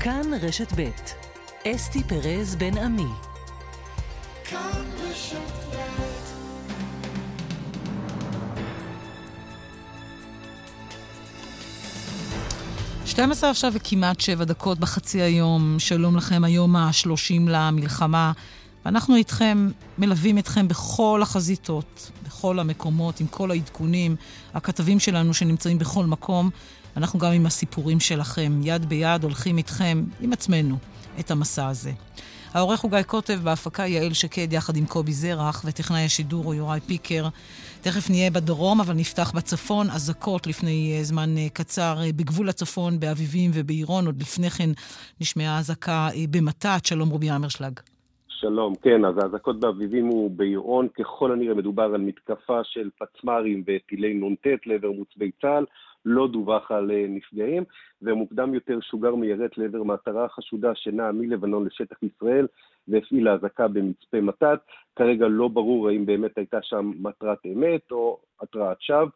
כאן רשת ב' אסתי פרז בן עמי. ב' 12 עכשיו וכמעט 7 דקות בחצי היום. שלום לכם, היום ה-30 למלחמה. ואנחנו איתכם, מלווים אתכם בכל החזיתות, בכל המקומות, עם כל העדכונים, הכתבים שלנו שנמצאים בכל מקום. אנחנו גם עם הסיפורים שלכם, יד ביד הולכים איתכם, עם עצמנו, את המסע הזה. העורך הוא גיא קוטב, בהפקה יעל שקד יחד עם קובי זרח, וטכנאי השידור הוא יוראי פיקר. תכף נהיה בדרום, אבל נפתח בצפון. אזעקות לפני uh, זמן uh, קצר uh, בגבול הצפון, באביבים ובעירון. עוד לפני כן נשמעה אזעקה במתת. שלום רובי אמרשלג. שלום, כן, אז האזעקות באביבים ובעירון, ככל הנראה מדובר על מתקפה של פצמ"רים וטילי נ"ט לעבר מוצבי צה"ל. לא דווח על נפגעים, ומוקדם יותר שוגר מיירט לעבר מטרה חשודה שנעה מלבנון לשטח ישראל והפעילה אזעקה במצפה מתת. כרגע לא ברור האם באמת הייתה שם מטרת אמת או התרעת שווא.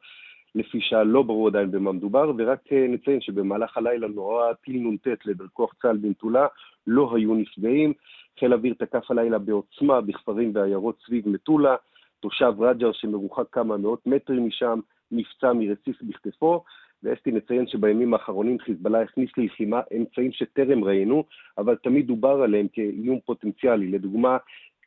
לפי שעה לא ברור עדיין במה מדובר, ורק נציין שבמהלך הלילה נורא טיל נ"ט לעבר כוח צה"ל במטולה, לא היו נפגעים. חיל אוויר תקף הלילה בעוצמה בכפרים ועיירות סביב מטולה. תושב רג'ר שמרוחק כמה מאות מטרים משם, נפצע מרציף בכתפו, ואסתי נציין שבימים האחרונים חיזבאללה הכניס ללחימה אמצעים שטרם ראינו, אבל תמיד דובר עליהם כאיום פוטנציאלי. לדוגמה,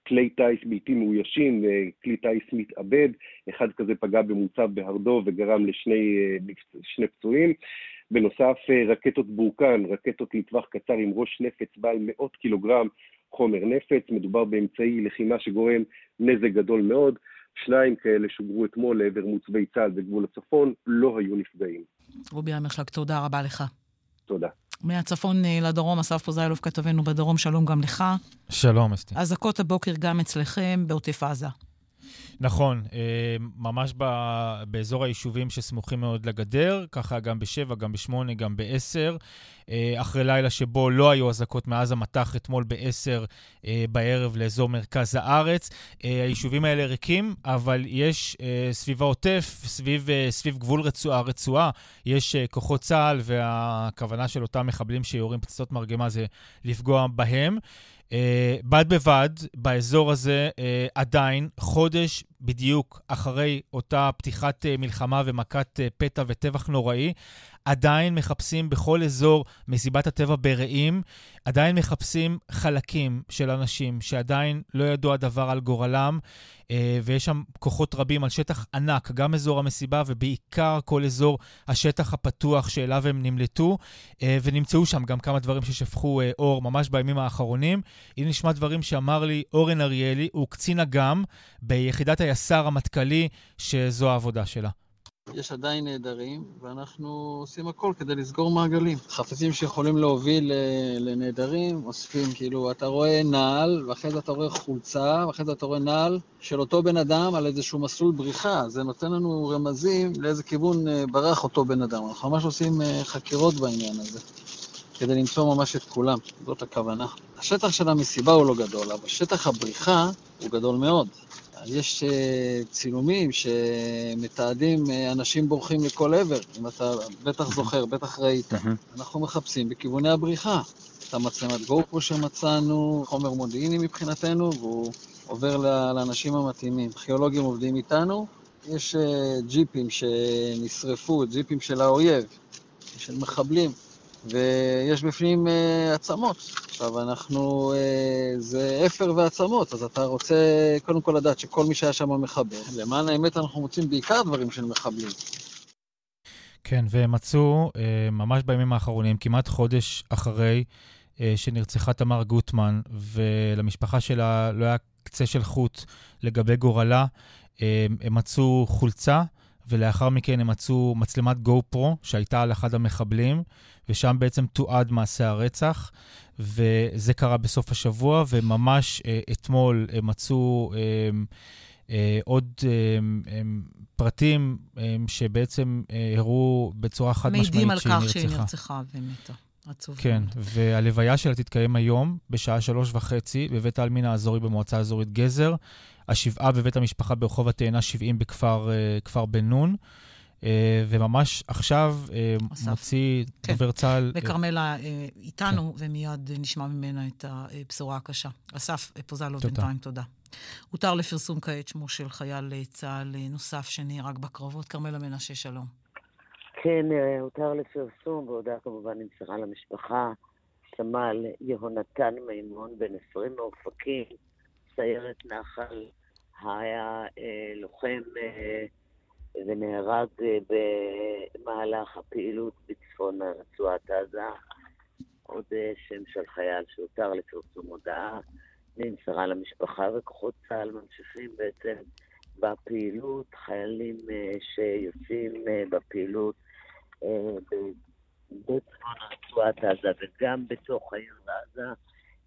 כלי טיס בלתי מאוישים, כלי טיס מתאבד, אחד כזה פגע במוצב בהרדו וגרם לשני פצועים. בנוסף, רקטות בורקן, רקטות לטווח קצר עם ראש נפץ בעל מאות קילוגרם חומר נפץ, מדובר באמצעי לחימה שגורם נזק גדול מאוד. שניים כאלה שוגרו אתמול לעבר מוצבי צה"ל בגבול הצפון, לא היו נפגעים. רובי אמרשלג, תודה רבה לך. תודה. מהצפון לדרום, אסף פוזיילוב כתבנו בדרום, שלום גם לך. שלום, אסתי. אזעקות הבוקר גם אצלכם בעוטף עזה. נכון, ממש באזור היישובים שסמוכים מאוד לגדר, ככה גם בשבע, גם בשמונה, גם בעשר. אחרי לילה שבו לא היו אזעקות מאז המטח אתמול בעשר בערב לאזור מרכז הארץ. היישובים האלה ריקים, אבל יש סביב העוטף, סביב, סביב גבול רצועה, רצועה, יש כוחות צה"ל, והכוונה של אותם מחבלים שיורים פצצות מרגמה זה לפגוע בהם. Uh, בד בבד, באזור הזה uh, עדיין, חודש בדיוק אחרי אותה פתיחת uh, מלחמה ומכת פתע וטבח נוראי, עדיין מחפשים בכל אזור מסיבת הטבע ברעים, עדיין מחפשים חלקים של אנשים שעדיין לא ידעו הדבר על גורלם, ויש שם כוחות רבים על שטח ענק, גם אזור המסיבה ובעיקר כל אזור השטח הפתוח שאליו הם נמלטו, ונמצאו שם גם כמה דברים ששפכו אור ממש בימים האחרונים. הנה נשמע דברים שאמר לי אורן אריאלי, הוא קצין אג"ם ביחידת היס"ר המטכ"לי, שזו העבודה שלה. יש עדיין נעדרים, ואנחנו עושים הכל כדי לסגור מעגלים. חפצים שיכולים להוביל לנעדרים, אוספים, כאילו, אתה רואה נעל, ואחרי זה אתה רואה חולצה, ואחרי זה אתה רואה נעל של אותו בן אדם על איזשהו מסלול בריחה. זה נותן לנו רמזים לאיזה כיוון ברח אותו בן אדם. אנחנו ממש עושים חקירות בעניין הזה, כדי למצוא ממש את כולם. זאת הכוונה. השטח של המסיבה הוא לא גדול, אבל שטח הבריחה הוא גדול מאוד. יש צילומים שמתעדים אנשים בורחים לכל עבר, אם אתה בטח זוכר, בטח ראית. אנחנו מחפשים בכיווני הבריחה. את המצלמת גופו שמצאנו, חומר מודיעיני מבחינתנו, והוא עובר לאנשים המתאימים. ארכיאולוגים עובדים איתנו, יש ג'יפים שנשרפו, ג'יפים של האויב, של מחבלים, ויש בפנים עצמות. עכשיו, אנחנו, זה אפר ועצמות, אז אתה רוצה קודם כל לדעת שכל מי שהיה שם מחבל. למען האמת, אנחנו מוצאים בעיקר דברים של מחבלים. כן, והם מצאו ממש בימים האחרונים, כמעט חודש אחרי שנרצחה תמר גוטמן, ולמשפחה שלה לא היה קצה של חוט לגבי גורלה, הם מצאו חולצה. ולאחר מכן הם מצאו מצלמת גו פרו שהייתה על אחד המחבלים, ושם בעצם תועד מעשה הרצח, וזה קרה בסוף השבוע, וממש אה, אתמול הם מצאו אה, אה, עוד אה, אה, פרטים אה, שבעצם אה, הראו בצורה חד משמעית שהיא נרצחה. מעידים על כך שהיא נרצחה ומתה. עצוב. כן, והלוויה שלה תתקיים היום בשעה שלוש וחצי בבית העלמין האזורי במועצה האזורית גזר. השבעה בבית המשפחה ברחוב התאנה 70 בכפר בן נון. וממש עכשיו אסף. מוציא כן. דובר צה"ל... וכרמלה אה, איתנו, ומיד אה, נשמע ממנה את הבשורה הקשה. אסף פוזלוב, תודה. בינתיים תודה. הותר לפרסום כעת שמו של חייל אה, צה"ל אה, נוסף שנהרג בקרבות. כרמלה מנשה, שלום. כן, אה, הותר לפרסום, והודעה כמובן נמסרה למשפחה. סמל יהונתן מימון, בן 20 מאופקים, סיירת נחל, היה אה, לוחם אה, ונהרג אה, במהלך הפעילות בצפון רצועת עזה. עוד אה, שם של חייל שהותר לפרסום הודעה, נמסרה למשפחה, וכוחות צה"ל ממשיכים בעצם בפעילות, חיילים אה, שיוצאים אה, בפעילות בצפון רצועת עזה וגם בתוך העיר עזה,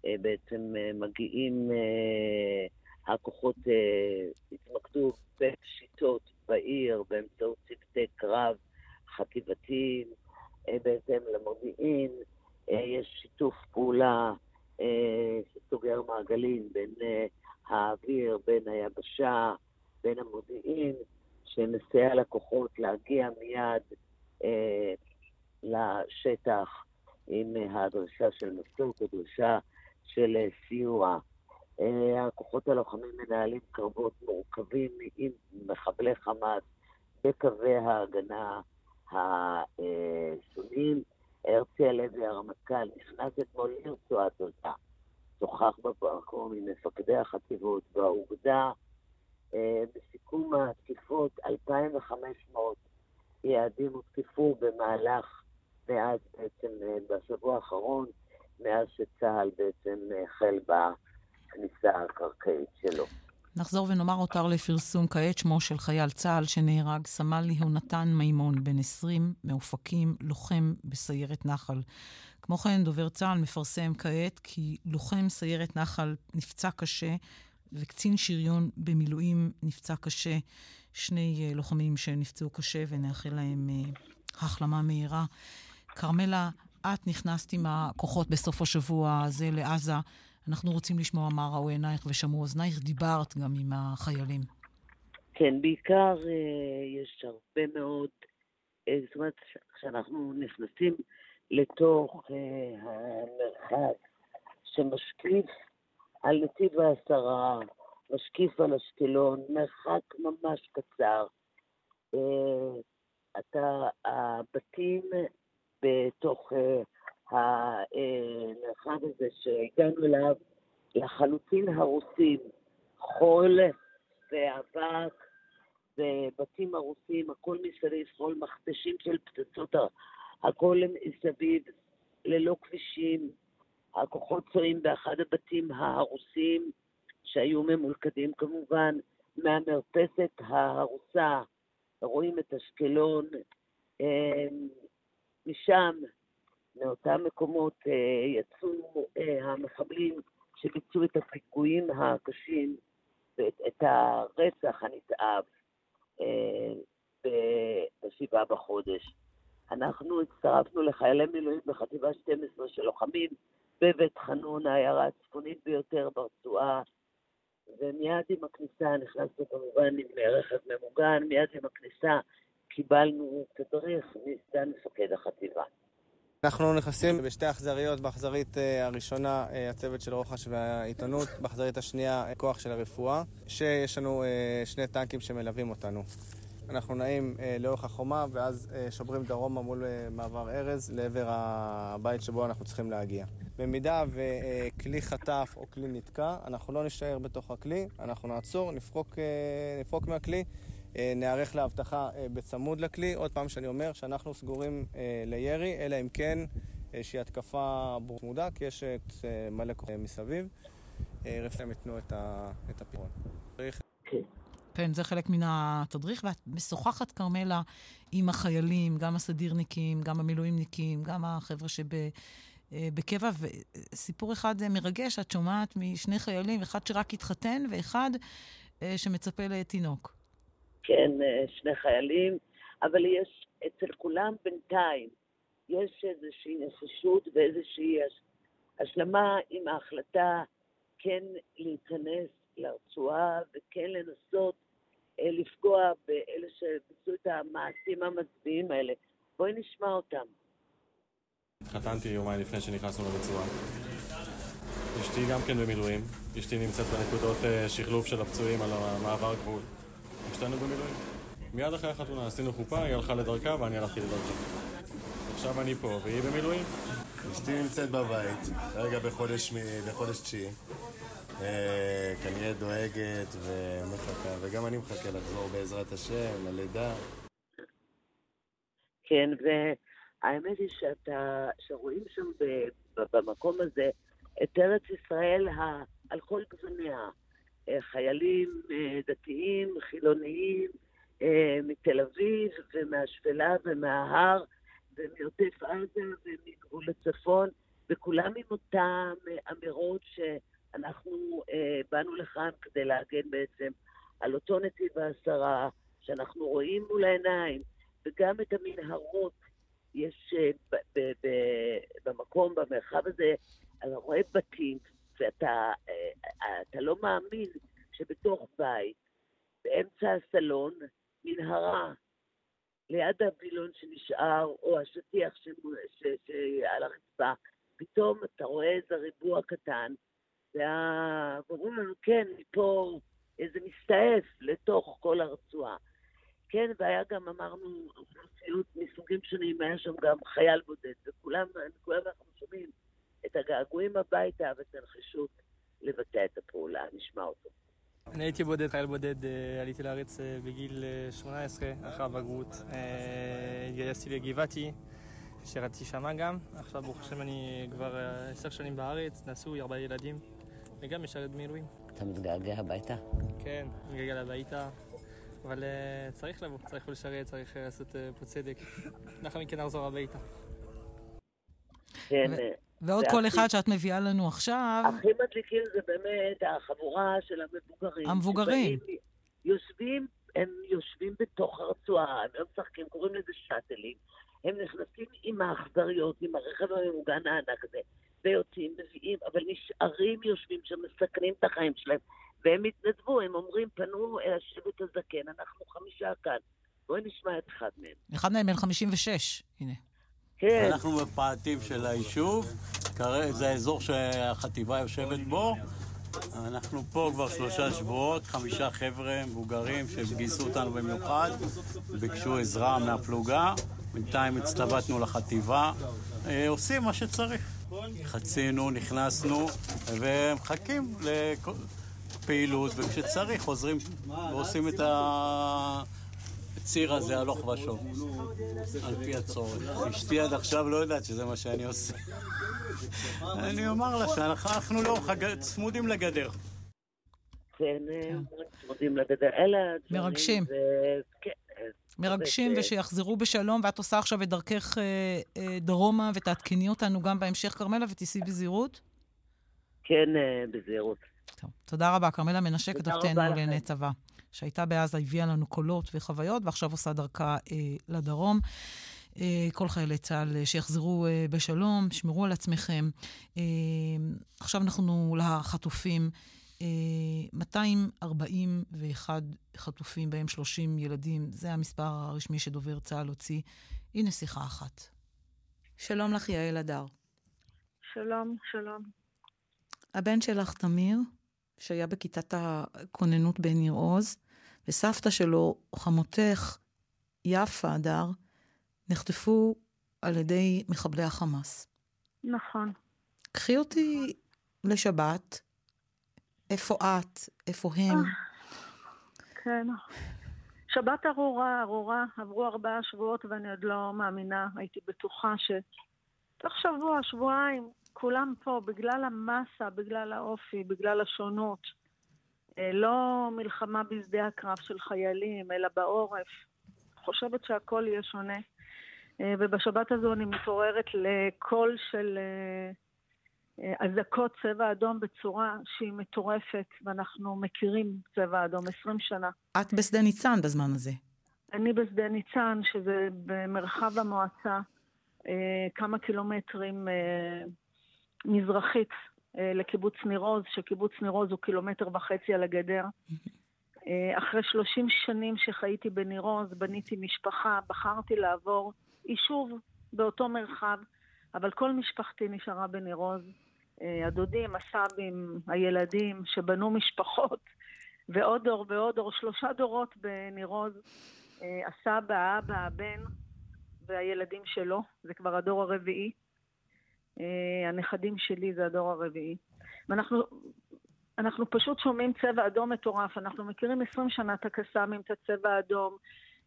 בעצם אה, מגיעים, אה, הכוחות אה, התמקדו בפשיטות בעיר באמצעות צוותי קרב חטיבתיים, אה, בהתאם למודיעין, אה, יש שיתוף פעולה אה, שסוגר מעגלים בין אה, האוויר, בין היבשה, בין המודיעין, שמסייע לכוחות להגיע מיד אה, לשטח עם אה, הדרישה של מסוק, הדרישה של אה, סיוע. אה, הכוחות הלוחמים מנהלים קרבות מורכבים עם מחבלי חמאס בקווי ההגנה השונים. הרצי הלוי, הרמטכ"ל, נכנס אתמול לרצועת עזה, שוחח במקום עם מפקדי החטיבות והאוגדה. אה, בסיכום התקיפות, 2,500 יעדים הותקפו במהלך, מאז בעצם, בשבוע האחרון, מאז שצה"ל בעצם אה, החל בכניסה הקרקעית שלו. נחזור ונאמר הותר לפרסום כעת שמו של חייל צה"ל שנהרג, סמל יהונתן מימון, בן 20, מאופקים, לוחם בסיירת נחל. כמו כן, דובר צה"ל מפרסם כעת כי לוחם סיירת נחל נפצע קשה וקצין שריון במילואים נפצע קשה. שני uh, לוחמים שנפצעו קשה ונאחל להם uh, החלמה מהירה. כרמלה, את נכנסת עם הכוחות בסוף השבוע הזה לעזה. אנחנו רוצים לשמוע מה ראו עינייך ושמעו אוזנייך. דיברת גם עם החיילים. כן, בעיקר אה, יש הרבה מאוד, אה, זאת אומרת, כשאנחנו נכנסים לתוך אה, המרחב שמשקיף על נתיב העשרה, משקיף על אשקלון, מרחק ממש קצר. אתה, הבתים בתוך אה, המרחב הזה שהגענו אליו לחלוטין הרוסים, חול ואבק ובתים הרוסים, הכל מסביב, חול, מכתשים של פצצות, הכל מסביב, ללא כבישים. הכוחות צועים באחד הבתים ההרוסים, שהיו ממולכדים כמובן מהמרפסת ההרוסה. רואים את אשקלון, משם, מאותם מקומות, יצאו המחבלים שביצעו את הפיגועים הקשים ואת הרצח הנתעב בשבעה בחודש. אנחנו הצטרפנו לחיילי מילואים בחטיבה 12 של לוחמים בבית חנון, העיירה הצפונית ביותר ברצועה, ומיד עם הכניסה נכנסנו כמובן עם רכב ממוגן, מיד עם הכניסה קיבלנו תדריך מסגן מפקד החטיבה. אנחנו נכנסים בשתי אכזריות, באכזרית הראשונה הצוות של רוחש והעיתונות, באכזרית השנייה כוח של הרפואה, שיש לנו שני טנקים שמלווים אותנו. אנחנו נעים לאורך החומה ואז שוברים דרומה מול מעבר ארז לעבר הבית שבו אנחנו צריכים להגיע. במידה וכלי חטף או כלי נתקע, אנחנו לא נשאר בתוך הכלי, אנחנו נעצור, נפרוק, נפרוק מהכלי, נערך לאבטחה בצמוד לכלי. עוד פעם שאני אומר שאנחנו סגורים לירי, אלא אם כן שהיא התקפה צמודה, כי יש מלא כוחות מסביב. רפאים יתנו את הפתרון. כן, זה חלק מן התדריך, ואת משוחחת, כרמלה, עם החיילים, גם הסדירניקים, גם המילואימניקים, גם החבר'ה שבקבע, וסיפור אחד מרגש, את שומעת משני חיילים, אחד שרק התחתן ואחד שמצפה לתינוק. כן, שני חיילים, אבל יש אצל כולם בינתיים, יש איזושהי נחישות ואיזושהי השלמה עם ההחלטה כן להיכנס לרצועה וכן לנסות אה, לפגוע באלה שביצעו את המעשים המצביעים האלה. בואי נשמע אותם. התחתנתי יומיים לפני שנכנסנו לרצועה. אשתי גם כן במילואים. אשתי נמצאת בנקודות אה, שחלוף של הפצועים על המעבר גבול. שתינו במילואים. מיד אחרי החתונה עשינו חופה, היא הלכה לדרכה ואני הלכתי לדרכה. עכשיו אני פה, והיא במילואים. אשתי נמצאת בבית, כרגע בחודש, בחודש תשיעי. אה, כנראה דואגת ומחכה, וגם אני מחכה לחזור בעזרת השם, ללידה. כן, והאמת היא שאתה, שרואים שם במקום הזה את ארץ ישראל על כל גווניה. אה, חיילים אה, דתיים, חילוניים, מתל אביב ומהשפלה ומההר ומעוטף עזה ומגבול הצפון, וכולם עם אותן אמירות ש... אנחנו אה, באנו לכאן כדי להגן בעצם על אותו נתיב העשרה שאנחנו רואים מול העיניים, וגם את המנהרות יש אה, במקום, במרחב הזה, אתה רואה בתים, ואתה אה, אתה לא מאמין שבתוך בית, באמצע הסלון, מנהרה ליד הווילון שנשאר, או השטיח שעל הרצפה, פתאום אתה רואה איזה ריבוע קטן, ואומרים לנו, כן, מפה איזה מסתעף לתוך כל הרצועה. כן, והיה גם, אמרנו, אוכלוסיות מסוגים שונים, היה שם גם חייל בודד, וכולם, כולם אנחנו שומעים את הגעגועים הביתה ואת הנחישות לבצע את הפעולה. נשמע אותו. אני הייתי בודד, חייל בודד, אה, עליתי לארץ אה, בגיל 18, אה, אחרי הבגרות. התגייסתי לגבעתי, שירתתי שמה גם. עכשיו, ברוך השם, אני כבר עשר שנים בארץ, נשוי, ארבעה ילדים. וגם משרת במילואים. אתה מתגעגע הביתה? כן, מתגעגע הביתה, אבל צריך לבוא, צריך לשרת, צריך לעשות פה צדק. לאחר מכן נחזור הביתה. כן. ועוד כל אחד שאת מביאה לנו עכשיו... הכי מדליקים זה באמת החבורה של המבוגרים. המבוגרים. יושבים, הם יושבים בתוך הרצועה, הם לא משחקים, קוראים לזה שאטלים. הם נכנסים עם האכזריות, עם הרכב הממוגן הענק הזה. ויוצאים, מביאים, אבל נשארים יושבים שם, מסכנים את החיים שלהם. והם התנדבו, הם אומרים, פנו אל השבט הזקן, אנחנו חמישה כאן. בואי נשמע את אחד מהם. אחד מהם בן 56, הנה. כן. אנחנו בפאתים של היישוב, זה האזור שהחטיבה יושבת בו. אנחנו פה כבר שלושה שבועות, חמישה חבר'ה מבוגרים שגייסו אותנו במיוחד, ביקשו עזרה מהפלוגה, בינתיים הצטוותנו לחטיבה, אה, עושים מה שצריך. חצינו, נכנסנו, ומחכים לפעילות, וכשצריך חוזרים ועושים את הציר הזה הלוך ושוב, על פי הצורך. אשתי עד עכשיו לא יודעת שזה מה שאני עושה. אני אומר לה שאנחנו לא צמודים לגדר. כן, צמודים לגדר. אלה הדברים. מרגשים. כן. מרגשים, ושיחזרו בשלום, ואת עושה עכשיו את דרכך אה, אה, דרומה, ותעדכני אותנו גם בהמשך, כרמלה, ותיסעי בזהירות? כן, אה, בזהירות. טוב, תודה רבה, כרמלה מנשה, כתבתנו לעיני צבא, שהייתה בעזה, הביאה לנו קולות וחוויות, ועכשיו עושה דרכה אה, לדרום. אה, כל חיילי צה"ל שיחזרו אה, בשלום, שמרו על עצמכם. אה, עכשיו אנחנו לחטופים. 241 חטופים, בהם 30 ילדים, זה המספר הרשמי שדובר צה"ל הוציא. הנה שיחה אחת. שלום לך, יעל הדר. שלום, שלום. הבן שלך, תמיר, שהיה בכיתת הכוננות בניר עוז, וסבתא שלו, חמותך, יפה הדר, נחטפו על ידי מחבלי החמאס. נכון. קחי אותי לשבת, איפה את? איפה הם? אה, כן. שבת ארורה, ארורה. עברו ארבעה שבועות ואני עוד לא מאמינה. הייתי בטוחה שתוך שבוע, שבועיים, כולם פה בגלל המסה, בגלל האופי, בגלל השונות. אה, לא מלחמה בשדה הקרב של חיילים, אלא בעורף. חושבת שהכל יהיה שונה. אה, ובשבת הזו אני מתעוררת לקול של... אה, אזעקות צבע אדום בצורה שהיא מטורפת, ואנחנו מכירים צבע אדום 20 שנה. את בשדה ניצן בזמן הזה. אני בשדה ניצן, שזה במרחב המועצה, כמה קילומטרים מזרחית לקיבוץ ניר עוז, שקיבוץ ניר עוז הוא קילומטר וחצי על הגדר. אה, אחרי 30 שנים שחייתי בניר עוז, בניתי משפחה, בחרתי לעבור יישוב באותו מרחב, אבל כל משפחתי נשארה בניר עוז. אה, הדודים, הסבים, הילדים, שבנו משפחות, ועוד דור ועוד דור, שלושה דורות בניר עוז. אה, הסבא, האבא, הבן והילדים שלו, זה כבר הדור הרביעי. הנכדים שלי זה הדור הרביעי. ואנחנו אנחנו פשוט שומעים צבע אדום מטורף. אנחנו מכירים 20 שנה את הקסאמים, את הצבע האדום.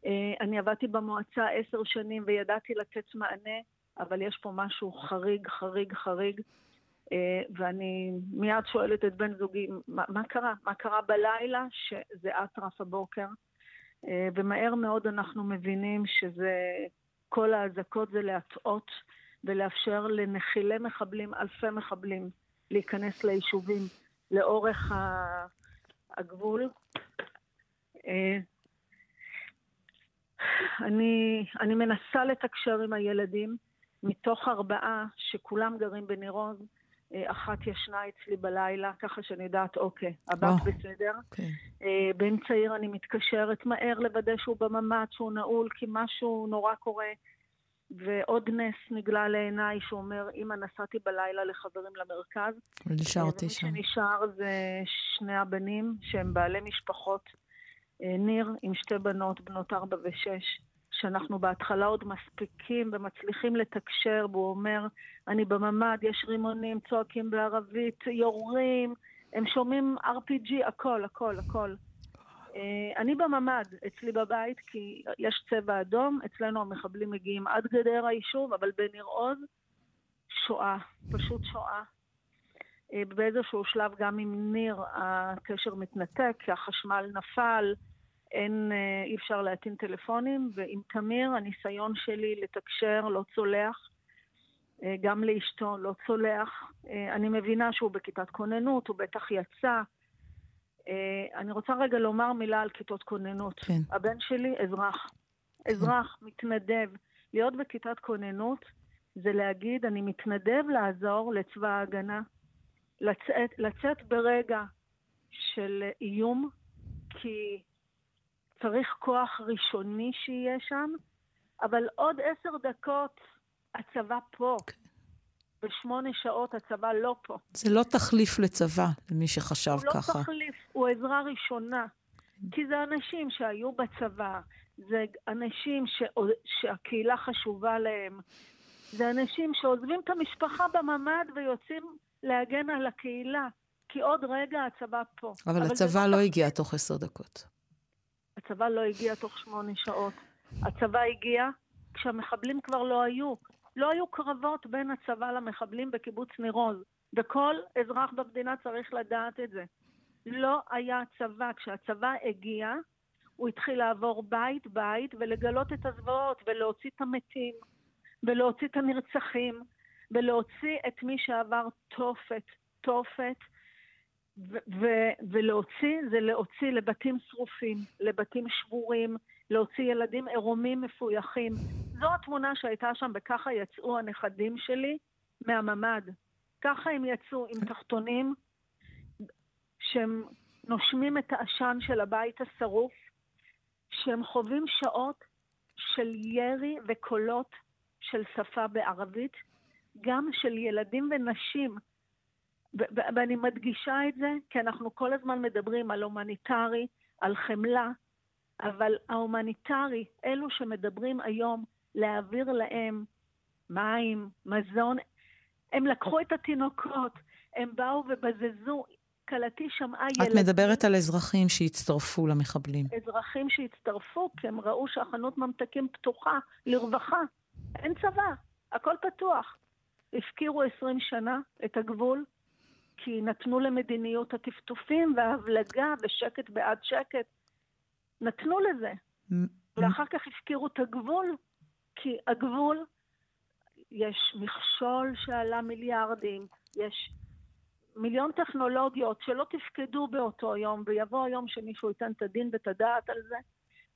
אה, אני עבדתי במועצה עשר שנים וידעתי לתת מענה, אבל יש פה משהו חריג, חריג, חריג. אה, ואני מיד שואלת את בן זוגי, מה, מה קרה? מה קרה בלילה שזה אטרף הבוקר? אה, ומהר מאוד אנחנו מבינים שזה, כל האזעקות זה להטעות ולאפשר לנחילי מחבלים, אלפי מחבלים, להיכנס ליישובים. לאורך הגבול. אה, אני, אני מנסה לתקשר עם הילדים, מתוך ארבעה שכולם גרים בניר עוז, אה, אחת ישנה אצלי בלילה, ככה שאני יודעת, אוקיי, הבת oh, בסדר. Okay. בן צעיר אני מתקשרת מהר לוודא שהוא בממ"ד, שהוא נעול, כי משהו נורא קורה. ועוד נס נגלה לעיניי שאומר, אמא, נסעתי בלילה לחברים למרכז. ונשארתי שם. ומי שנשאר זה שני הבנים, שהם בעלי משפחות. אה, ניר עם שתי בנות, בנות ארבע ושש, שאנחנו בהתחלה עוד מספיקים ומצליחים לתקשר, והוא אומר, אני בממ"ד, יש רימונים, צועקים בערבית, יורים, הם שומעים RPG, הכל, הכל, הכל. אה, אני בממ"ד, אצלי בבית, כי יש צבע אדום, אצלנו המחבלים מגיעים עד גדר היישוב, אבל בניר עוז, שואה, פשוט שואה. אה, באיזשהו שלב גם עם ניר הקשר מתנתק, כי החשמל נפל, אין, אה, אי אפשר להטעין טלפונים, ועם תמיר הניסיון שלי לתקשר לא צולח, גם לאשתו לא צולח. אני מבינה שהוא בכיתת כוננות, הוא בטח יצא. אה, אני רוצה רגע לומר מילה על כיתות כוננות. כן. הבן שלי אזרח. אזרח, מתנדב. להיות בכיתת כוננות זה להגיד, אני מתנדב לעזור לצבא ההגנה. לצאת, לצאת ברגע של איום, כי צריך כוח ראשוני שיהיה שם, אבל עוד עשר דקות הצבא פה. כן. בשמונה שעות הצבא לא פה. זה לא תחליף לצבא, למי שחשב הוא ככה. הוא לא תחליף, הוא עזרה ראשונה. כי זה אנשים שהיו בצבא, זה אנשים ש... שהקהילה חשובה להם, זה אנשים שעוזבים את המשפחה בממ"ד ויוצאים להגן על הקהילה, כי עוד רגע הצבא פה. אבל, אבל הצבא לא, לא הגיע תוך עשר דקות. הצבא לא הגיע תוך שמונה שעות. הצבא הגיע כשהמחבלים כבר לא היו. לא היו קרבות בין הצבא למחבלים בקיבוץ ניר עוז, וכל אזרח במדינה צריך לדעת את זה. לא היה צבא. כשהצבא הגיע, הוא התחיל לעבור בית-בית ולגלות את הזוועות ולהוציא את המתים ולהוציא את הנרצחים ולהוציא את מי שעבר תופת, תופת, ולהוציא זה להוציא לבתים שרופים, לבתים שבורים, להוציא ילדים עירומים מפויחים. זו התמונה שהייתה שם, וככה יצאו הנכדים שלי מהממ"ד. ככה הם יצאו עם תחתונים שהם נושמים את העשן של הבית השרוף, שהם חווים שעות של ירי וקולות של שפה בערבית, גם של ילדים ונשים. ואני מדגישה את זה כי אנחנו כל הזמן מדברים על הומניטרי, על חמלה, אבל ההומניטרי, אלו שמדברים היום להעביר להם מים, מזון, הם לקחו את התינוקות, הם באו ובזזו. כלתי שמעה ילדים... את מדברת על אזרחים שהצטרפו למחבלים. אזרחים שהצטרפו, כי הם ראו שהחנות ממתקים פתוחה לרווחה. אין צבא, הכל פתוח. הפקירו עשרים שנה את הגבול, כי נתנו למדיניות הטפטופים וההבלגה ושקט בעד שקט. נתנו לזה. ואחר כך הפקירו את הגבול, כי הגבול, יש מכשול שעלה מיליארדים, יש מיליון טכנולוגיות שלא תפקדו באותו יום, ויבוא היום שמישהו ייתן את הדין ואת הדעת על זה.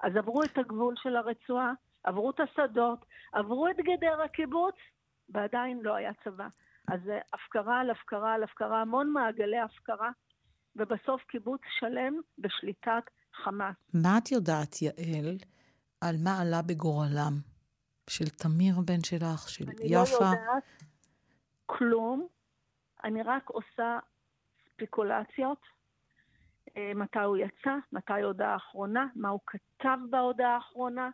אז עברו את הגבול של הרצועה, עברו את השדות, עברו את גדר הקיבוץ, ועדיין לא היה צבא. אז זה הפקרה על הפקרה על הפקרה, המון מעגלי הפקרה, ובסוף קיבוץ שלם בשליטת חמאס. מה את יודעת, יעל, על מה עלה בגורלם? של תמיר הבן שלך, של אני יפה? לא יודעת כלום, אני רק עושה ספקולציות. אה, מתי הוא יצא, מתי ההודעה האחרונה, מה הוא כתב בהודעה האחרונה,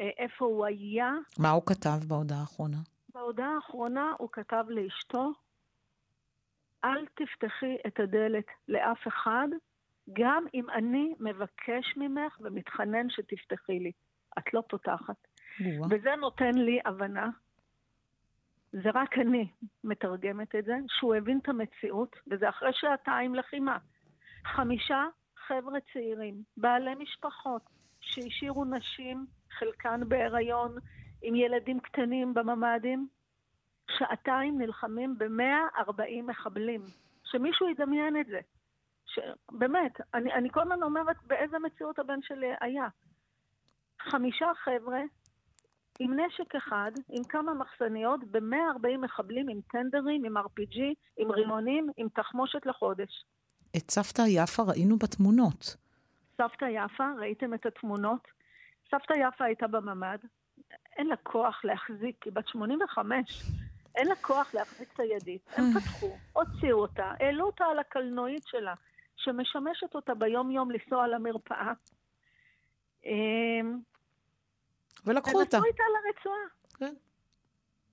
אה, איפה הוא היה. מה הוא כתב בהודעה האחרונה? בהודעה האחרונה הוא כתב לאשתו, אל תפתחי את הדלת לאף אחד, גם אם אני מבקש ממך ומתחנן שתפתחי לי. את לא פותחת. וואו. וזה נותן לי הבנה, זה רק אני מתרגמת את זה, שהוא הבין את המציאות, וזה אחרי שעתיים לחימה. חמישה חבר'ה צעירים, בעלי משפחות, שהשאירו נשים, חלקן בהיריון, עם ילדים קטנים בממ"דים, שעתיים נלחמים ב-140 מחבלים. שמישהו ידמיין את זה. ש... באמת, אני, אני כל הזמן אומרת באיזה מציאות הבן שלי היה. חמישה חבר'ה עם נשק אחד, עם כמה מחסניות, ב-140 מחבלים עם טנדרים, עם RPG, עם רימונים, עם תחמושת לחודש. את סבתא יפה ראינו בתמונות. סבתא יפה, ראיתם את התמונות? סבתא יפה הייתה בממ"ד, אין לה כוח להחזיק, היא בת 85, אין לה כוח להחזיק את הידית. הם פתחו, הוציאו אותה, העלו אותה על הקלנועית שלה, שמשמשת אותה ביום-יום לנסוע למרפאה. ולקחו אותה. ונסעו איתה לרצועה. כן.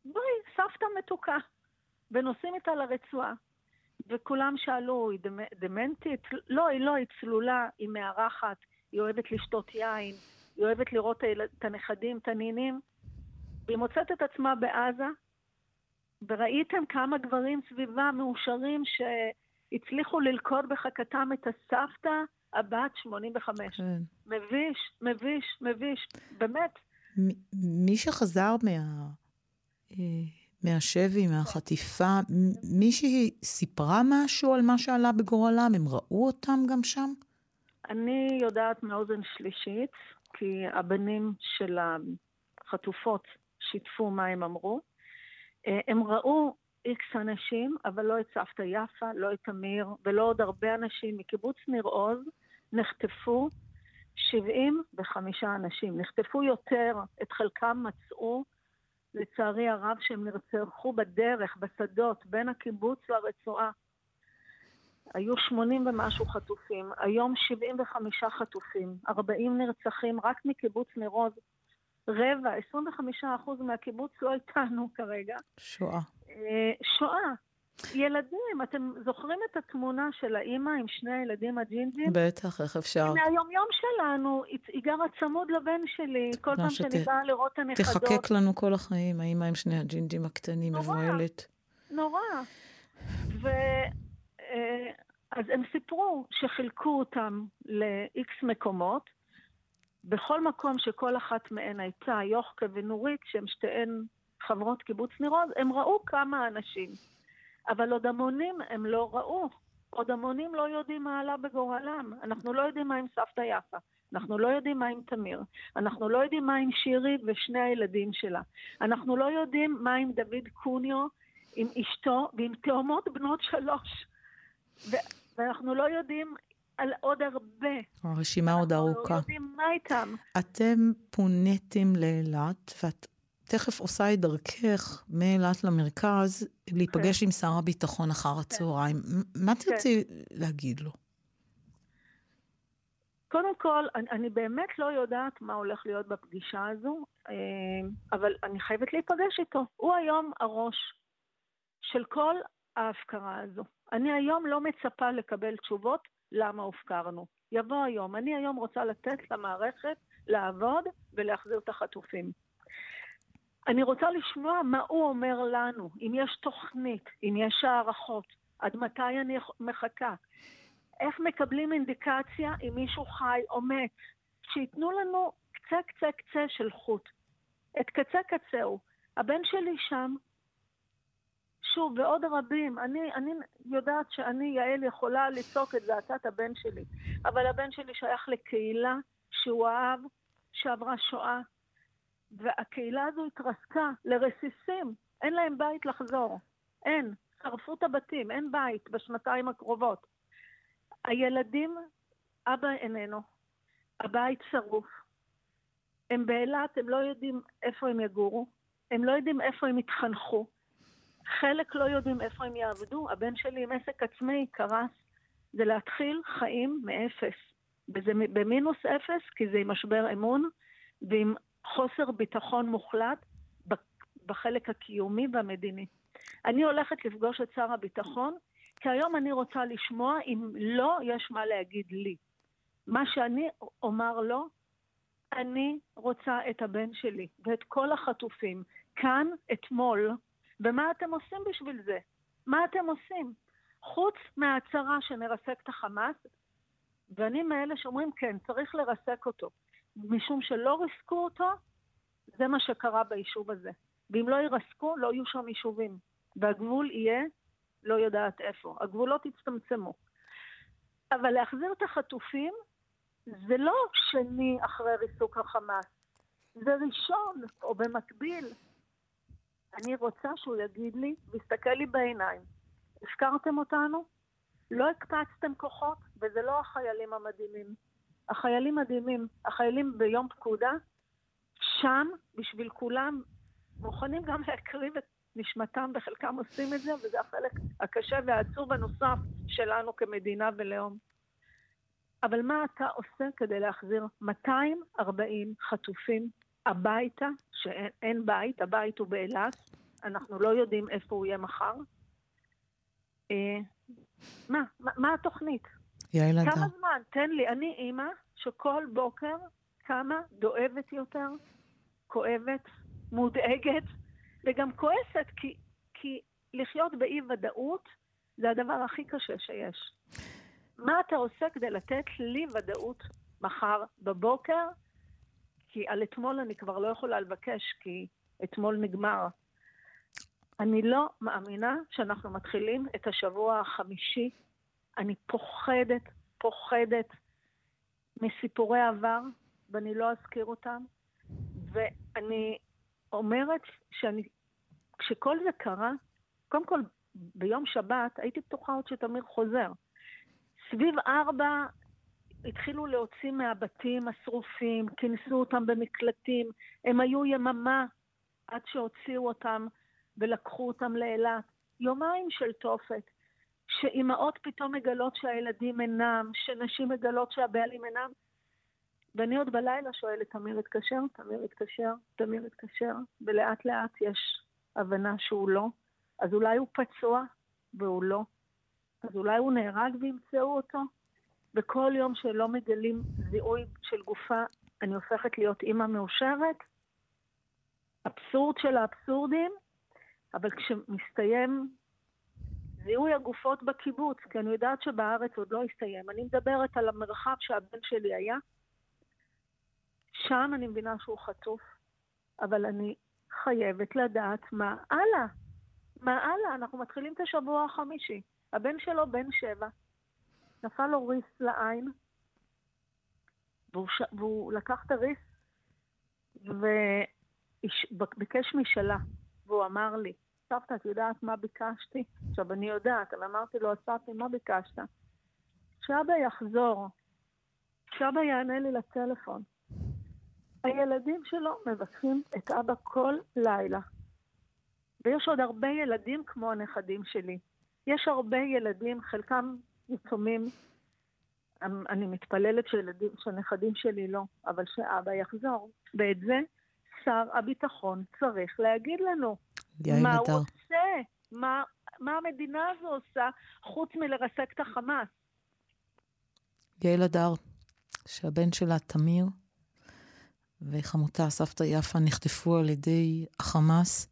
בואי, סבתא מתוקה. ונוסעים איתה לרצועה. וכולם שאלו, היא דמ- דמנטית? לא, היא לא, היא צלולה, היא מארחת, היא אוהבת לשתות יין, היא אוהבת לראות את הנכדים, את הנינים. והיא מוצאת את עצמה בעזה, וראיתם כמה גברים סביבה מאושרים שהצליחו ללכוד בחכתם את הסבתא הבת 85. כן. מביש, מביש, מביש. באמת, מי שחזר מה... אה, מהשבי, מהחטיפה, מישהי סיפרה משהו על מה שעלה בגורלם? הם ראו אותם גם שם? אני יודעת מאוזן שלישית, כי הבנים של החטופות שיתפו מה הם אמרו. אה, הם ראו איקס אנשים, אבל לא את סבתא יפה, לא את אמיר, ולא עוד הרבה אנשים מקיבוץ ניר עוז, נחטפו 75 אנשים. נחטפו יותר, את חלקם מצאו, לצערי הרב, שהם נרצחו בדרך, בשדות, בין הקיבוץ לרצועה. היו 80 ומשהו חטופים, היום 75 חטופים, 40 נרצחים רק מקיבוץ ניר עוז. רבע, 25 אחוז מהקיבוץ לא איתנו כרגע. שואה. אה, שואה. ילדים, אתם זוכרים את התמונה של האימא עם שני הילדים הג'ינג'ים? בטח, איך אפשר? מהיום-יום שלנו, היא גרה צמוד לבן שלי, כל פעם שת- שאני באה לראות את הנכדות. תחקק לנו כל החיים, האמא עם שני הג'ינג'ים הקטנים, מבוהלת. נורא. ו... אה, אז הם סיפרו שחילקו אותם ל-X מקומות. בכל מקום שכל אחת מהן הייתה, יוחקה ונורית, שהן שתיהן חברות קיבוץ ניר עוז, הם ראו כמה אנשים. אבל עוד המונים הם לא ראו. עוד המונים לא יודעים מה עלה בגורלם. אנחנו לא יודעים מה עם סבתא יפה. אנחנו לא יודעים מה עם תמיר. אנחנו לא יודעים מה עם שירי ושני הילדים שלה. אנחנו לא יודעים מה עם דוד קוניו, עם אשתו ועם תאומות בנות שלוש. ו- ואנחנו לא יודעים על עוד הרבה. הרשימה עוד אנחנו ארוכה. לא יודעים מה איתם. אתם פוניתם לאילת, ואת תכף עושה את דרכך מאילת למרכז, להיפגש עם שר הביטחון אחר הצהריים. מ- מה תרצי להגיד לו? קודם כל, אני, אני באמת לא יודעת מה הולך להיות בפגישה הזו, אה, אבל אני חייבת להיפגש איתו. הוא היום הראש של כל ההפקרה הזו. אני היום לא מצפה לקבל תשובות למה הופקרנו. יבוא היום. אני היום רוצה לתת למערכת לעבוד ולהחזיר את החטופים. אני רוצה לשמוע מה הוא אומר לנו, אם יש תוכנית, אם יש הערכות, עד מתי אני מחכה, איך מקבלים אינדיקציה אם מישהו חי או מת, שייתנו לנו קצה קצה קצה של חוט. את קצה קצהו. הבן שלי שם, שוב, ועוד רבים, אני, אני יודעת שאני, יעל, יכולה לצעוק את זעקת הבן שלי, אבל הבן שלי שייך לקהילה שהוא אהב, שעברה שואה, והקהילה הזו התרסקה לרסיסים, אין להם בית לחזור. אין. שרפו את הבתים, אין בית בשנתיים הקרובות. הילדים, אבא איננו. הבית שרוף. הם באילת, הם לא יודעים איפה הם יגורו, הם לא יודעים איפה הם יתחנכו. חלק לא יודעים איפה הם יעבדו. הבן שלי עם עסק עצמי קרס. זה להתחיל חיים מאפס. וזה במינוס אפס, כי זה עם משבר אמון ועם חוסר ביטחון מוחלט בחלק הקיומי והמדיני. אני הולכת לפגוש את שר הביטחון, כי היום אני רוצה לשמוע אם לא יש מה להגיד לי. מה שאני אומר לו, אני רוצה את הבן שלי ואת כל החטופים כאן, אתמול, ומה אתם עושים בשביל זה? מה אתם עושים? חוץ מההצהרה שנרסק את החמאס, ואני מאלה שאומרים, כן, צריך לרסק אותו. משום שלא ריסקו אותו, זה מה שקרה ביישוב הזה. ואם לא ירסקו, לא יהיו שם יישובים. והגבול יהיה לא יודעת איפה. הגבולות יצטמצמו. אבל להחזיר את החטופים זה לא שני אחרי ריסוק החמאס. זה ראשון, או במקביל. אני רוצה שהוא יגיד לי, ויסתכל לי בעיניים, הפקרתם אותנו? לא הקפצתם כוחות, וזה לא החיילים המדהימים. החיילים מדהימים. החיילים ביום פקודה, שם, בשביל כולם, מוכנים גם להקריב את נשמתם, וחלקם עושים את זה, וזה החלק הקשה והעצוב הנוסף שלנו כמדינה ולאום. אבל מה אתה עושה כדי להחזיר 240 חטופים הביתה, שאין בית, הבית הוא באילת, אנחנו לא יודעים איפה הוא יהיה מחר? אה, מה? מה, מה התוכנית? יעל אדם. כמה זמן? תן לי. אני אימא שכל בוקר קמה דואבת יותר, כואבת, מודאגת, וגם כועסת, כי, כי לחיות באי-ודאות זה הדבר הכי קשה שיש. מה אתה עושה כדי לתת לי ודאות מחר בבוקר? כי על אתמול אני כבר לא יכולה לבקש, כי אתמול נגמר. אני לא מאמינה שאנחנו מתחילים את השבוע החמישי. אני פוחדת, פוחדת מסיפורי עבר, ואני לא אזכיר אותם. ואני אומרת שאני, כשכל זה קרה, קודם כל, ביום שבת הייתי בטוחה עוד שתמיר חוזר. סביב ארבע התחילו להוציא מהבתים השרופים, כינסו אותם במקלטים, הם היו יממה עד שהוציאו אותם ולקחו אותם לאילת. יומיים של תופת, שאימהות פתאום מגלות שהילדים אינם, שנשים מגלות שהבעלים אינם. ואני עוד בלילה שואלת, תמיר התקשר? תמיר התקשר? תמיר התקשר? ולאט לאט יש הבנה שהוא לא. אז אולי הוא פצוע והוא לא. אז אולי הוא נהרג וימצאו אותו? וכל יום שלא מגלים זיהוי של גופה, אני הופכת להיות אימא מאושרת? אבסורד של האבסורדים, אבל כשמסתיים זיהוי הגופות בקיבוץ, כי אני יודעת שבארץ עוד לא הסתיים, אני מדברת על המרחב שהבן שלי היה, שם אני מבינה שהוא חטוף, אבל אני חייבת לדעת מה הלאה. מה הלאה? אנחנו מתחילים את השבוע החמישי. הבן שלו בן שבע, נפל לו ריס לעין, והוא, ש... והוא לקח את הריס וביקש משאלה, והוא אמר לי, סבתא, את יודעת מה ביקשתי? עכשיו, אני יודעת, אבל אמרתי לו, סבתא, מה ביקשת? שאבא יחזור, שאבא יענה לי לטלפון. הילדים שלו מבקשים את אבא כל לילה. ויש עוד הרבה ילדים כמו הנכדים שלי. יש הרבה ילדים, חלקם יתומים. אני מתפללת שילדים, שהנכדים שלי לא, אבל שאבא יחזור. ואת זה שר הביטחון צריך להגיד לנו. מה הוא עושה? מה, מה המדינה הזו עושה חוץ מלרסק את החמאס? יעל הדר, שהבן שלה, תמיר, וחמותה, סבתא יפה, נחטפו על ידי החמאס.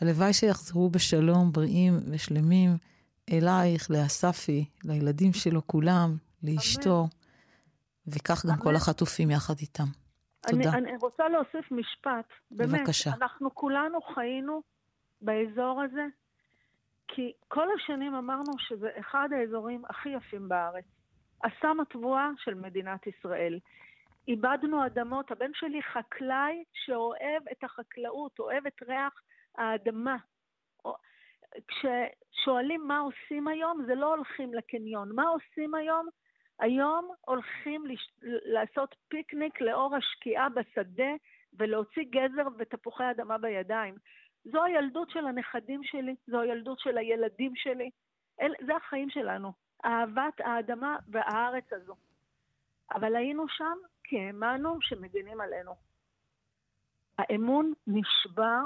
הלוואי שיחזרו בשלום, בריאים ושלמים, אלייך, לאספי, לילדים שלו כולם, לאשתו, וכך גם כל החטופים יחד איתם. תודה. אני, אני רוצה להוסיף משפט. באמת, בבקשה. אנחנו כולנו חיינו באזור הזה, כי כל השנים אמרנו שזה אחד האזורים הכי יפים בארץ. אסם התבואה של מדינת ישראל. איבדנו אדמות, הבן שלי חקלאי שאוהב את החקלאות, אוהב את ריח האדמה. כששואלים מה עושים היום, זה לא הולכים לקניון. מה עושים היום? היום הולכים לש... לעשות פיקניק לאור השקיעה בשדה ולהוציא גזר ותפוחי אדמה בידיים. זו הילדות של הנכדים שלי, זו הילדות של הילדים שלי. אל... זה החיים שלנו, אהבת האדמה והארץ הזו. אבל היינו שם כי האמנו שמגינים עלינו. האמון נשבר,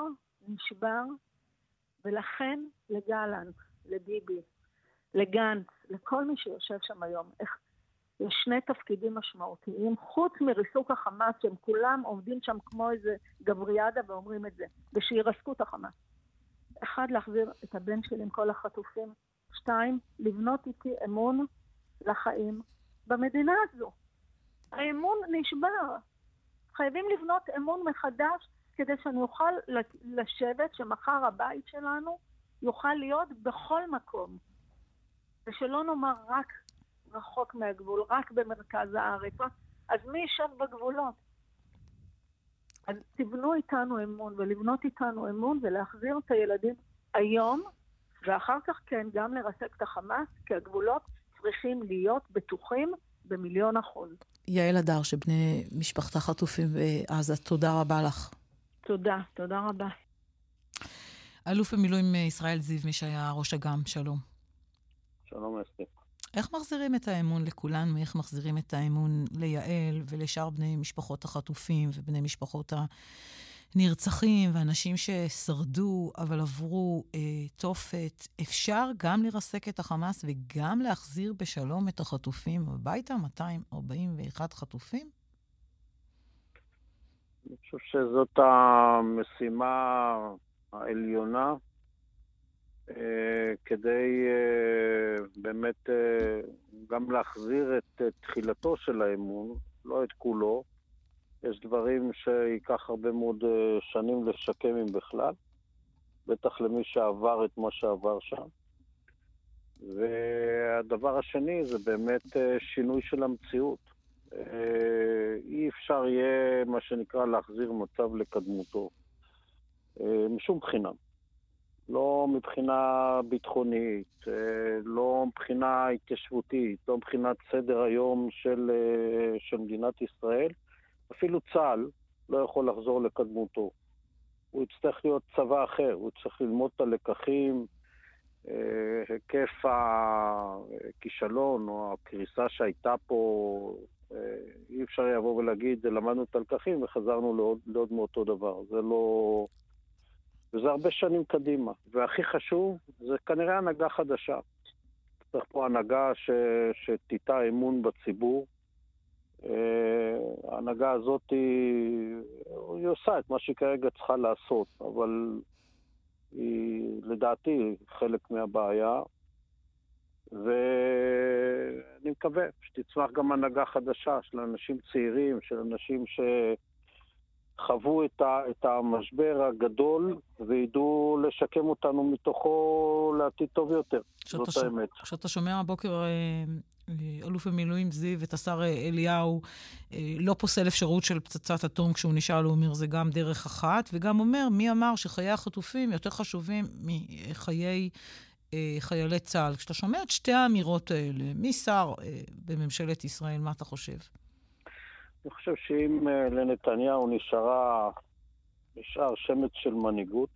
נשבר, ולכן לגלנט, לביבי, לגנץ, לכל מי שיושב שם היום, יש שני תפקידים משמעותיים, חוץ מריסוק החמאס, שהם כולם עומדים שם כמו איזה גבריאדה ואומרים את זה, ושירסקו את החמאס. אחד, להחזיר את הבן שלי עם כל החטופים. שתיים, לבנות איתי אמון לחיים במדינה הזו. האמון נשבר. חייבים לבנות אמון מחדש כדי שאני אוכל לשבת, שמחר הבית שלנו יוכל להיות בכל מקום. ושלא נאמר רק רחוק מהגבול, רק במרכז הארץ. אז מי יישב בגבולות? אז תבנו איתנו אמון, ולבנות איתנו אמון ולהחזיר את הילדים היום, ואחר כך כן, גם לרסק את החמאס, כי הגבולות צריכים להיות בטוחים במיליון אחוז. יעל הדר, שבני משפחתה חטופים בעזה, תודה רבה לך. תודה, תודה רבה. אלוף במילואים ישראל זיו, מי שהיה ראש אג"ם, שלום. שלום, אסתי. איך מחזירים את האמון לכולנו? איך מחזירים את האמון ליעל ולשאר בני משפחות החטופים ובני משפחות הנרצחים ואנשים ששרדו אבל עברו אה, תופת? אפשר גם לרסק את החמאס וגם להחזיר בשלום את החטופים הביתה? 241 חטופים? אני חושב שזאת המשימה העליונה כדי אה, באמת אה, גם להחזיר את תחילתו של האמון, לא את כולו. יש דברים שייקח הרבה מאוד שנים לשקם אם בכלל, בטח למי שעבר את מה שעבר שם. והדבר השני זה באמת שינוי של המציאות. אי אפשר יהיה, מה שנקרא, להחזיר מצב לקדמותו, משום בחינה. לא מבחינה ביטחונית, אה, לא מבחינה התיישבותית, לא מבחינת סדר היום של, אה, של מדינת ישראל. אפילו צה"ל לא יכול לחזור לקדמותו. הוא יצטרך להיות צבא אחר, הוא יצטרך ללמוד את הלקחים, אה, היקף הכישלון או הקריסה שהייתה פה, אי אפשר לבוא ולהגיד, למדנו את הלקחים וחזרנו לעוד, לעוד מאותו דבר. זה לא... וזה הרבה שנים קדימה. והכי חשוב, זה כנראה הנהגה חדשה. צריך פה הנהגה ש... שתיטע אמון בציבור. אה, ההנהגה הזאת, היא... היא עושה את מה שהיא כרגע צריכה לעשות, אבל היא לדעתי חלק מהבעיה. ואני מקווה שתצמח גם הנהגה חדשה של אנשים צעירים, של אנשים ש... חוו את, ה, את המשבר הגדול וידעו לשקם אותנו מתוכו לעתיד טוב יותר. זאת ש... האמת. כשאתה שומע הבוקר אה, אה, אלוף במילואים זיו את השר אה, אליהו לא פוסל אפשרות של פצצת אטום כשהוא נשאל, הוא אומר, זה גם דרך אחת, וגם אומר, מי אמר שחיי החטופים יותר חשובים מחיי חיילי צה"ל. כשאתה שומע את שתי האמירות האלה, מי שר בממשלת ישראל, מה אתה חושב? אני חושב שאם אה, לנתניהו נשארה, נשאר שמץ של מנהיגות,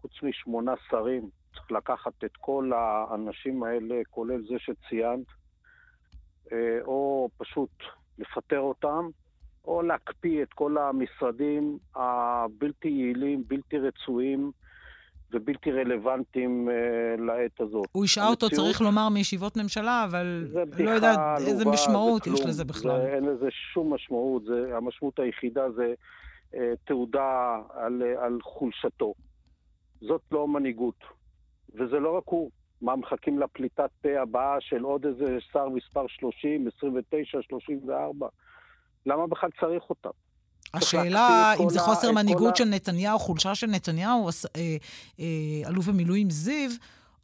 חוץ משמונה שרים, צריך לקחת את כל האנשים האלה, כולל זה שציינת, אה, או פשוט לפטר אותם, או להקפיא את כל המשרדים הבלתי יעילים, בלתי רצויים, ובלתי רלוונטיים uh, לעת הזאת. הוא השעה אותו, צריך לומר, מישיבות ממשלה, אבל לא יודעת איזה משמעות יש לזה בכלל. זה, אין לזה שום משמעות, זה, המשמעות היחידה זה uh, תעודה על, uh, על חולשתו. זאת לא מנהיגות. וזה לא רק הוא. מה, מחכים לפליטת פה הבאה של עוד איזה שר מספר 30, 29, 34? למה בכלל צריך אותם? השאלה אם זה חוסר מנהיגות של נתניהו, חולשה של נתניהו, אה, אה, אלוף במילואים זיו,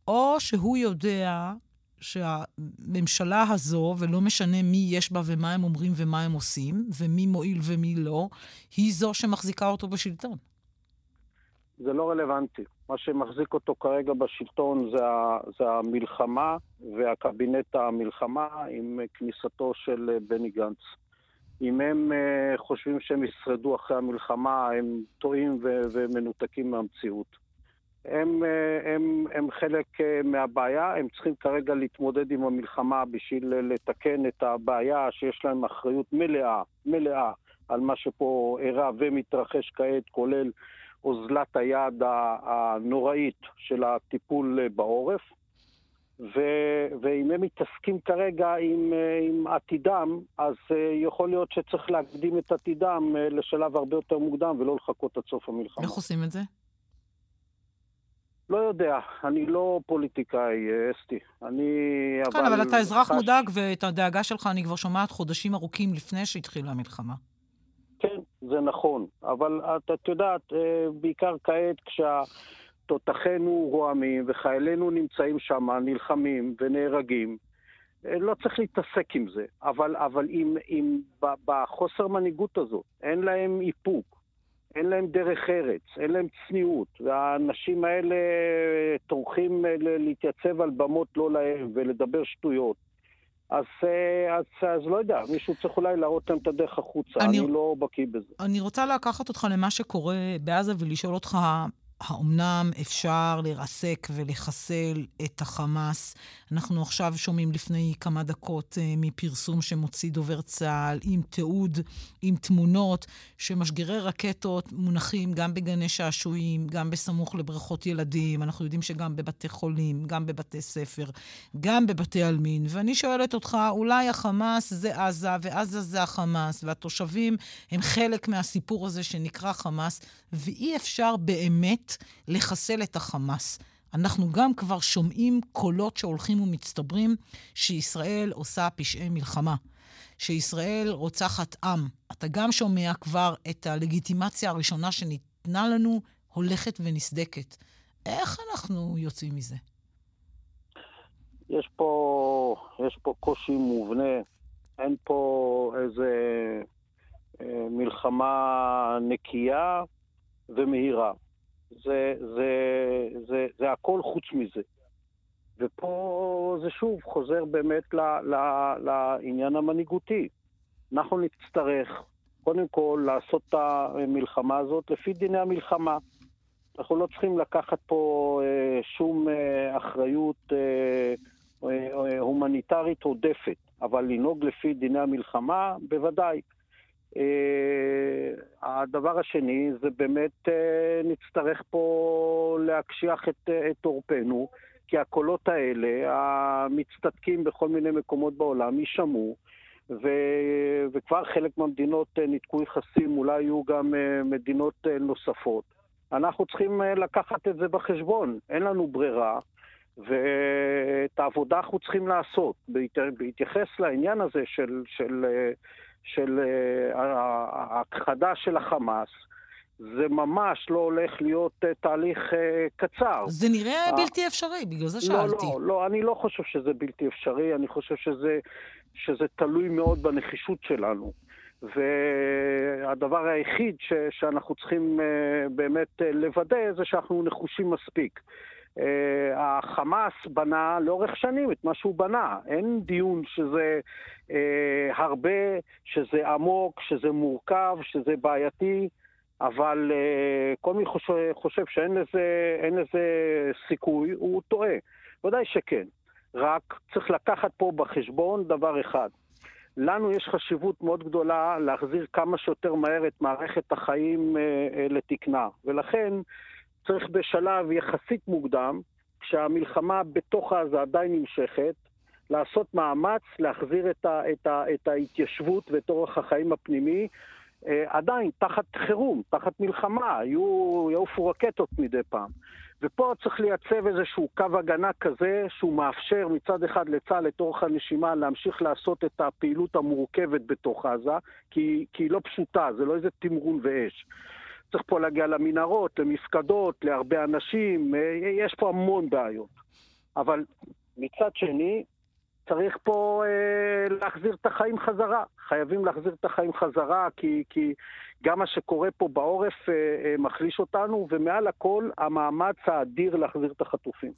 או שהוא יודע שהממשלה הזו, ולא משנה מי יש בה ומה הם אומרים ומה הם עושים, ומי מועיל ומי לא, היא זו שמחזיקה אותו בשלטון. זה לא רלוונטי. מה שמחזיק אותו כרגע בשלטון זה, ה, זה המלחמה והקבינט המלחמה עם כניסתו של בני גנץ. אם הם uh, חושבים שהם ישרדו אחרי המלחמה, הם טועים ומנותקים מהמציאות. הם, uh, הם, הם חלק uh, מהבעיה, הם צריכים כרגע להתמודד עם המלחמה בשביל לתקן את הבעיה שיש להם אחריות מלאה, מלאה, על מה שפה אירע ומתרחש כעת, כולל אוזלת היד הנוראית של הטיפול בעורף. ו, ואם הם מתעסקים כרגע עם, עם עתידם, אז יכול להיות שצריך להקדים את עתידם לשלב הרבה יותר מוקדם ולא לחכות עד סוף המלחמה. איך עושים את זה? לא יודע, אני לא פוליטיקאי, אסתי. אני... כן, אבל, אבל אתה אזרח חש... מודאג, ואת הדאגה שלך אני כבר שומעת חודשים ארוכים לפני שהתחילה המלחמה. כן, זה נכון. אבל את, את יודעת, בעיקר כעת כשתותחינו רועמים וחיילינו נמצאים שם, נלחמים ונהרגים, לא צריך להתעסק עם זה. אבל, אבל אם, אם בחוסר מנהיגות הזאת אין להם איפוק, אין להם דרך ארץ, אין להם צניעות, והאנשים האלה טורחים להתייצב על במות לא להם ולדבר שטויות. אז, אז, אז לא יודע, מישהו צריך אולי להראות להם את הדרך החוצה, אני, אני לא בקיא בזה. אני רוצה לקחת אותך למה שקורה בעזה ולשאול אותך האומנם אפשר לרסק ולחסל את החמאס? אנחנו עכשיו שומעים לפני כמה דקות uh, מפרסום שמוציא דובר צה"ל עם תיעוד, עם תמונות, שמשגרי רקטות מונחים גם בגני שעשועים, גם בסמוך לבריכות ילדים. אנחנו יודעים שגם בבתי חולים, גם בבתי ספר, גם בבתי עלמין. ואני שואלת אותך, אולי החמאס זה עזה, ועזה זה החמאס, והתושבים הם חלק מהסיפור הזה שנקרא חמאס, ואי אפשר באמת לחסל את החמאס. אנחנו גם כבר שומעים קולות שהולכים ומצטברים שישראל עושה פשעי מלחמה, שישראל רוצחת עם. אתה גם שומע כבר את הלגיטימציה הראשונה שניתנה לנו הולכת ונסדקת. איך אנחנו יוצאים מזה? יש פה, יש פה קושי מובנה, אין פה איזה אה, מלחמה נקייה ומהירה. זה, זה, זה, זה הכל חוץ מזה. ופה זה שוב חוזר באמת ל, ל, לעניין המנהיגותי. אנחנו נצטרך קודם כל לעשות את המלחמה הזאת לפי דיני המלחמה. אנחנו לא צריכים לקחת פה אה, שום אה, אחריות אה, אה, הומניטרית עודפת, אבל לנהוג לפי דיני המלחמה, בוודאי. אה, הדבר השני זה באמת אה, נצטרך פה להקשיח את, את עורפנו, כי הקולות האלה, המצטדקים בכל מיני מקומות בעולם, יישמעו, וכבר חלק מהמדינות אה, ניתקו יחסים, אולי יהיו גם מדינות נוספות. אנחנו צריכים לקחת את זה בחשבון, אין לנו ברירה. ואת העבודה אנחנו צריכים לעשות, בהתייחס לעניין הזה של, של של אה, ההכחדה של החמאס, זה ממש לא הולך להיות uh, תהליך uh, קצר. זה נראה בלתי אפשרי, בגלל זה שאלתי. לא, לא, לא, אני לא חושב שזה בלתי אפשרי, אני חושב שזה, שזה תלוי מאוד בנחישות שלנו. והדבר היחיד ש, שאנחנו צריכים באמת לוודא זה שאנחנו נחושים מספיק. Uh, החמאס בנה לאורך שנים את מה שהוא בנה. אין דיון שזה uh, הרבה, שזה עמוק, שזה מורכב, שזה בעייתי, אבל uh, כל מי חושב, חושב שאין לזה, לזה סיכוי, הוא טועה. ודאי שכן. רק צריך לקחת פה בחשבון דבר אחד. לנו יש חשיבות מאוד גדולה להחזיר כמה שיותר מהר את מערכת החיים uh, uh, לתקנה. ולכן, צריך בשלב יחסית מוקדם, כשהמלחמה בתוך עזה עדיין נמשכת, לעשות מאמץ להחזיר את, ה, את, ה, את ההתיישבות ואת אורח החיים הפנימי, אה, עדיין תחת חירום, תחת מלחמה, יהיו, יעופו רקטות מדי פעם. ופה צריך לייצב איזשהו קו הגנה כזה שהוא מאפשר מצד אחד לצה"ל את אורך הנשימה להמשיך לעשות את הפעילות המורכבת בתוך עזה, כי, כי היא לא פשוטה, זה לא איזה תמרון ואש. צריך פה להגיע למנהרות, למפקדות, להרבה אנשים, אה, יש פה המון בעיות. אבל מצד שני, צריך פה אה, להחזיר את החיים חזרה. חייבים להחזיר את החיים חזרה, כי, כי גם מה שקורה פה בעורף אה, אה, מחליש אותנו, ומעל הכל, המאמץ האדיר להחזיר את החטופים.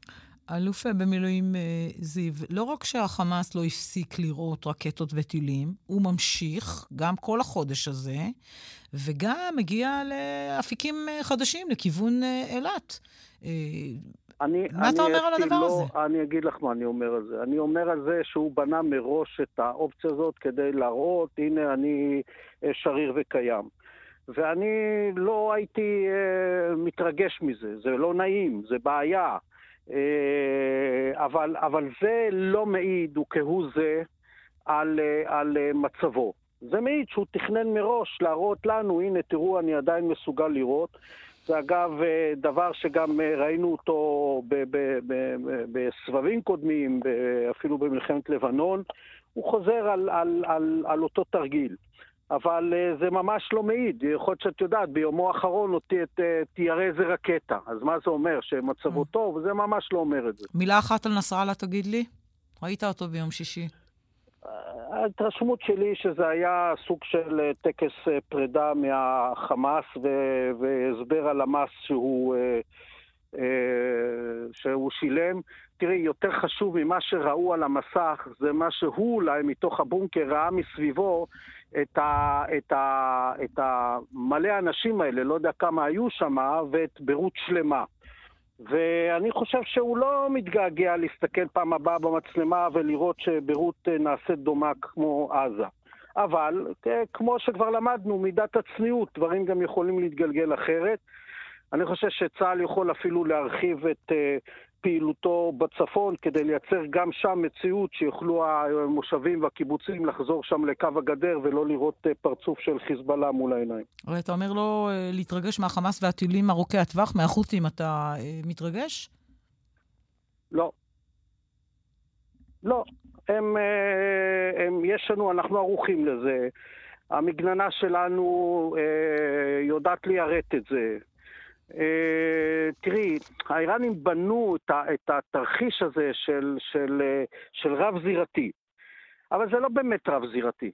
אלוף במילואים אה, זיו, לא רק שהחמאס לא הפסיק לראות רקטות וטילים, הוא ממשיך גם כל החודש הזה, וגם מגיע לאפיקים אה, חדשים לכיוון אה, אילת. אני, מה אני אתה אומר על הדבר לא, הזה? אני אגיד לך מה אני אומר על זה. אני אומר על זה שהוא בנה מראש את האופציה הזאת כדי להראות, הנה אני שריר וקיים. ואני לא הייתי אה, מתרגש מזה, זה לא נעים, זה בעיה. אה, אבל, אבל זה לא מעיד, הוא כהוא זה, על, אה, על אה, מצבו. זה מעיד שהוא תכנן מראש להראות לנו, הנה תראו, אני עדיין מסוגל לראות. זה אגב דבר שגם ראינו אותו בסבבים קודמים, אפילו במלחמת לבנון. הוא חוזר על, על, על, על אותו תרגיל. אבל uh, זה ממש לא מעיד. יכול להיות שאת יודעת, ביומו האחרון עוד תיירה איזה רקטה. אז מה זה אומר? שמצבו mm. טוב? זה ממש לא אומר את זה. מילה אחת על נסראללה, תגיד לי. ראית אותו ביום שישי. ההתרשמות שלי שזה היה סוג של אה, טקס אה, פרידה מהחמאס והסבר על המס שהוא, שהוא שילם. תראי, יותר חשוב ממה שראו על המסך, זה מה שהוא אולי מתוך הבונקר ראה מסביבו את, ה, את, ה, את המלא האנשים האלה, לא יודע כמה היו שם, ואת ביירות שלמה. ואני חושב שהוא לא מתגעגע להסתכל פעם הבאה במצלמה ולראות שביירות אה, נעשית דומה כמו עזה. אבל, אה, כמו שכבר למדנו, מידת הצניעות, דברים גם יכולים להתגלגל אחרת. אני חושב שצה"ל יכול אפילו להרחיב את אה, פעילותו בצפון כדי לייצר גם שם מציאות שיוכלו המושבים והקיבוצים לחזור שם לקו הגדר ולא לראות אה, פרצוף של חיזבאללה מול העיניים. הרי אתה אומר לא אה, להתרגש מהחמאס והטילים ארוכי הטווח, מהחות'ים, אתה אה, מתרגש? לא. לא. הם, הם, יש לנו, אנחנו ערוכים לזה. המגננה שלנו יודעת ליירט את זה. אה, תראי, האיראנים בנו את התרחיש הזה של, של, של רב-זירתי, אבל זה לא באמת רב-זירתי.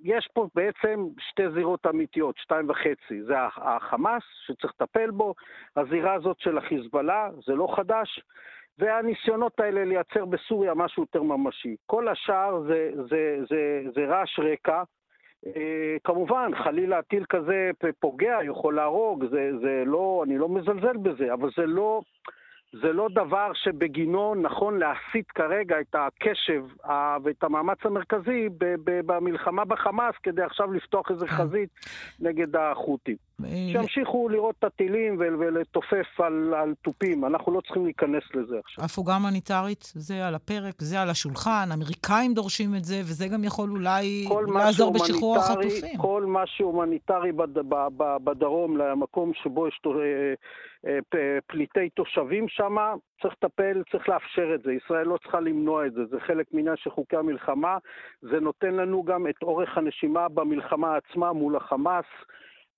יש פה בעצם שתי זירות אמיתיות, שתיים וחצי. זה החמאס, שצריך לטפל בו, הזירה הזאת של החיזבאללה, זה לא חדש, והניסיונות האלה לייצר בסוריה משהו יותר ממשי. כל השאר זה, זה, זה, זה רעש רקע. אה, כמובן, חלילה טיל כזה פוגע, יכול להרוג, זה, זה לא, אני לא מזלזל בזה, אבל זה לא, זה לא דבר שבגינו נכון להסיט כרגע את הקשב ואת המאמץ המרכזי במלחמה בחמאס כדי עכשיו לפתוח איזה כן. חזית נגד החות'ים. אה, שימשיכו לראות את הטילים ולתופף על, על תופים, אנחנו לא צריכים להיכנס לזה עכשיו. הפוגה הומניטרית, זה על הפרק, זה על השולחן, האמריקאים דורשים את זה, וזה גם יכול אולי לעזור בשחרור החטופים. כל מה שהומניטרי בד, בדרום, למקום שבו יש אה, אה, פליטי תושבים שם, צריך לטפל, צריך לאפשר את זה. ישראל לא צריכה למנוע את זה, זה חלק מעניין של חוקי המלחמה. זה נותן לנו גם את אורך הנשימה במלחמה עצמה מול החמאס.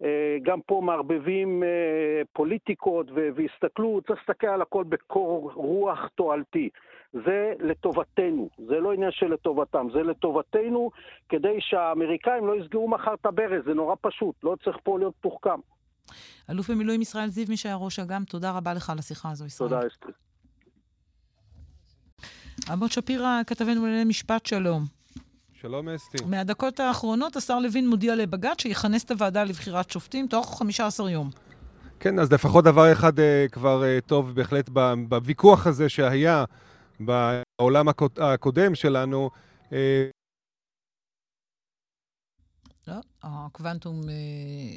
אה, גם פה מערבבים אה, פוליטיקות והסתכלו, צריך להסתכל על הכל בקור רוח תועלתי. זה לטובתנו, זה לא עניין של לטובתם, זה לטובתנו כדי שהאמריקאים לא יסגרו מחר את הברז, זה נורא פשוט, לא צריך פה להיות תוחכם. אלוף במילואים ישראל זיו, מי שהיה ראש אג"ם, תודה רבה לך על השיחה הזו, ישראל. תודה, אסתר. עמוד שפירא, כתבנו לענייני משפט, שלום. שלום, אסתי. מהדקות האחרונות השר לוין מודיע לבג"ץ שיכנס את הוועדה לבחירת שופטים תוך 15 יום. כן, אז לפחות דבר אחד uh, כבר uh, טוב בהחלט בוויכוח הזה שהיה בעולם הקודם שלנו. Uh... לא, הקוונטום uh,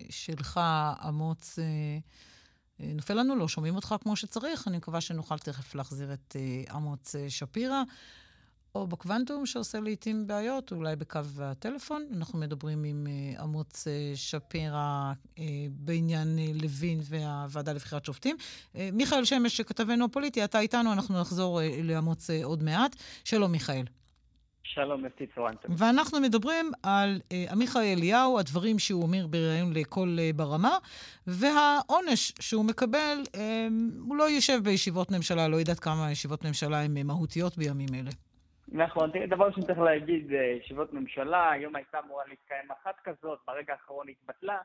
שלך, אמוץ, uh, נופל לנו, לא שומעים אותך כמו שצריך. אני מקווה שנוכל תכף להחזיר את uh, אמוץ uh, שפירא. או בקוונטום, שעושה לעיתים בעיות, אולי בקו הטלפון. אנחנו מדברים עם אמוץ uh, שפירא uh, בעניין לוין והוועדה לבחירת שופטים. מיכאל שמש, שכתבנו הפוליטי, אתה איתנו, אנחנו נחזור לאמוץ עוד מעט. שלום, מיכאל. שלום, אסתי צהריים טובים. ואנחנו מדברים על uh, עמיחי אליהו, הדברים שהוא אומר בריאיון לכל uh, ברמה, והעונש שהוא מקבל, uh, הוא לא יושב בישיבות ממשלה, לא יודעת כמה ישיבות ממשלה הן מהותיות בימים אלה. נכון, דבר ראשון צריך להגיד, ישיבות ממשלה, היום הייתה אמורה להתקיים אחת כזאת, ברגע האחרון התבטלה,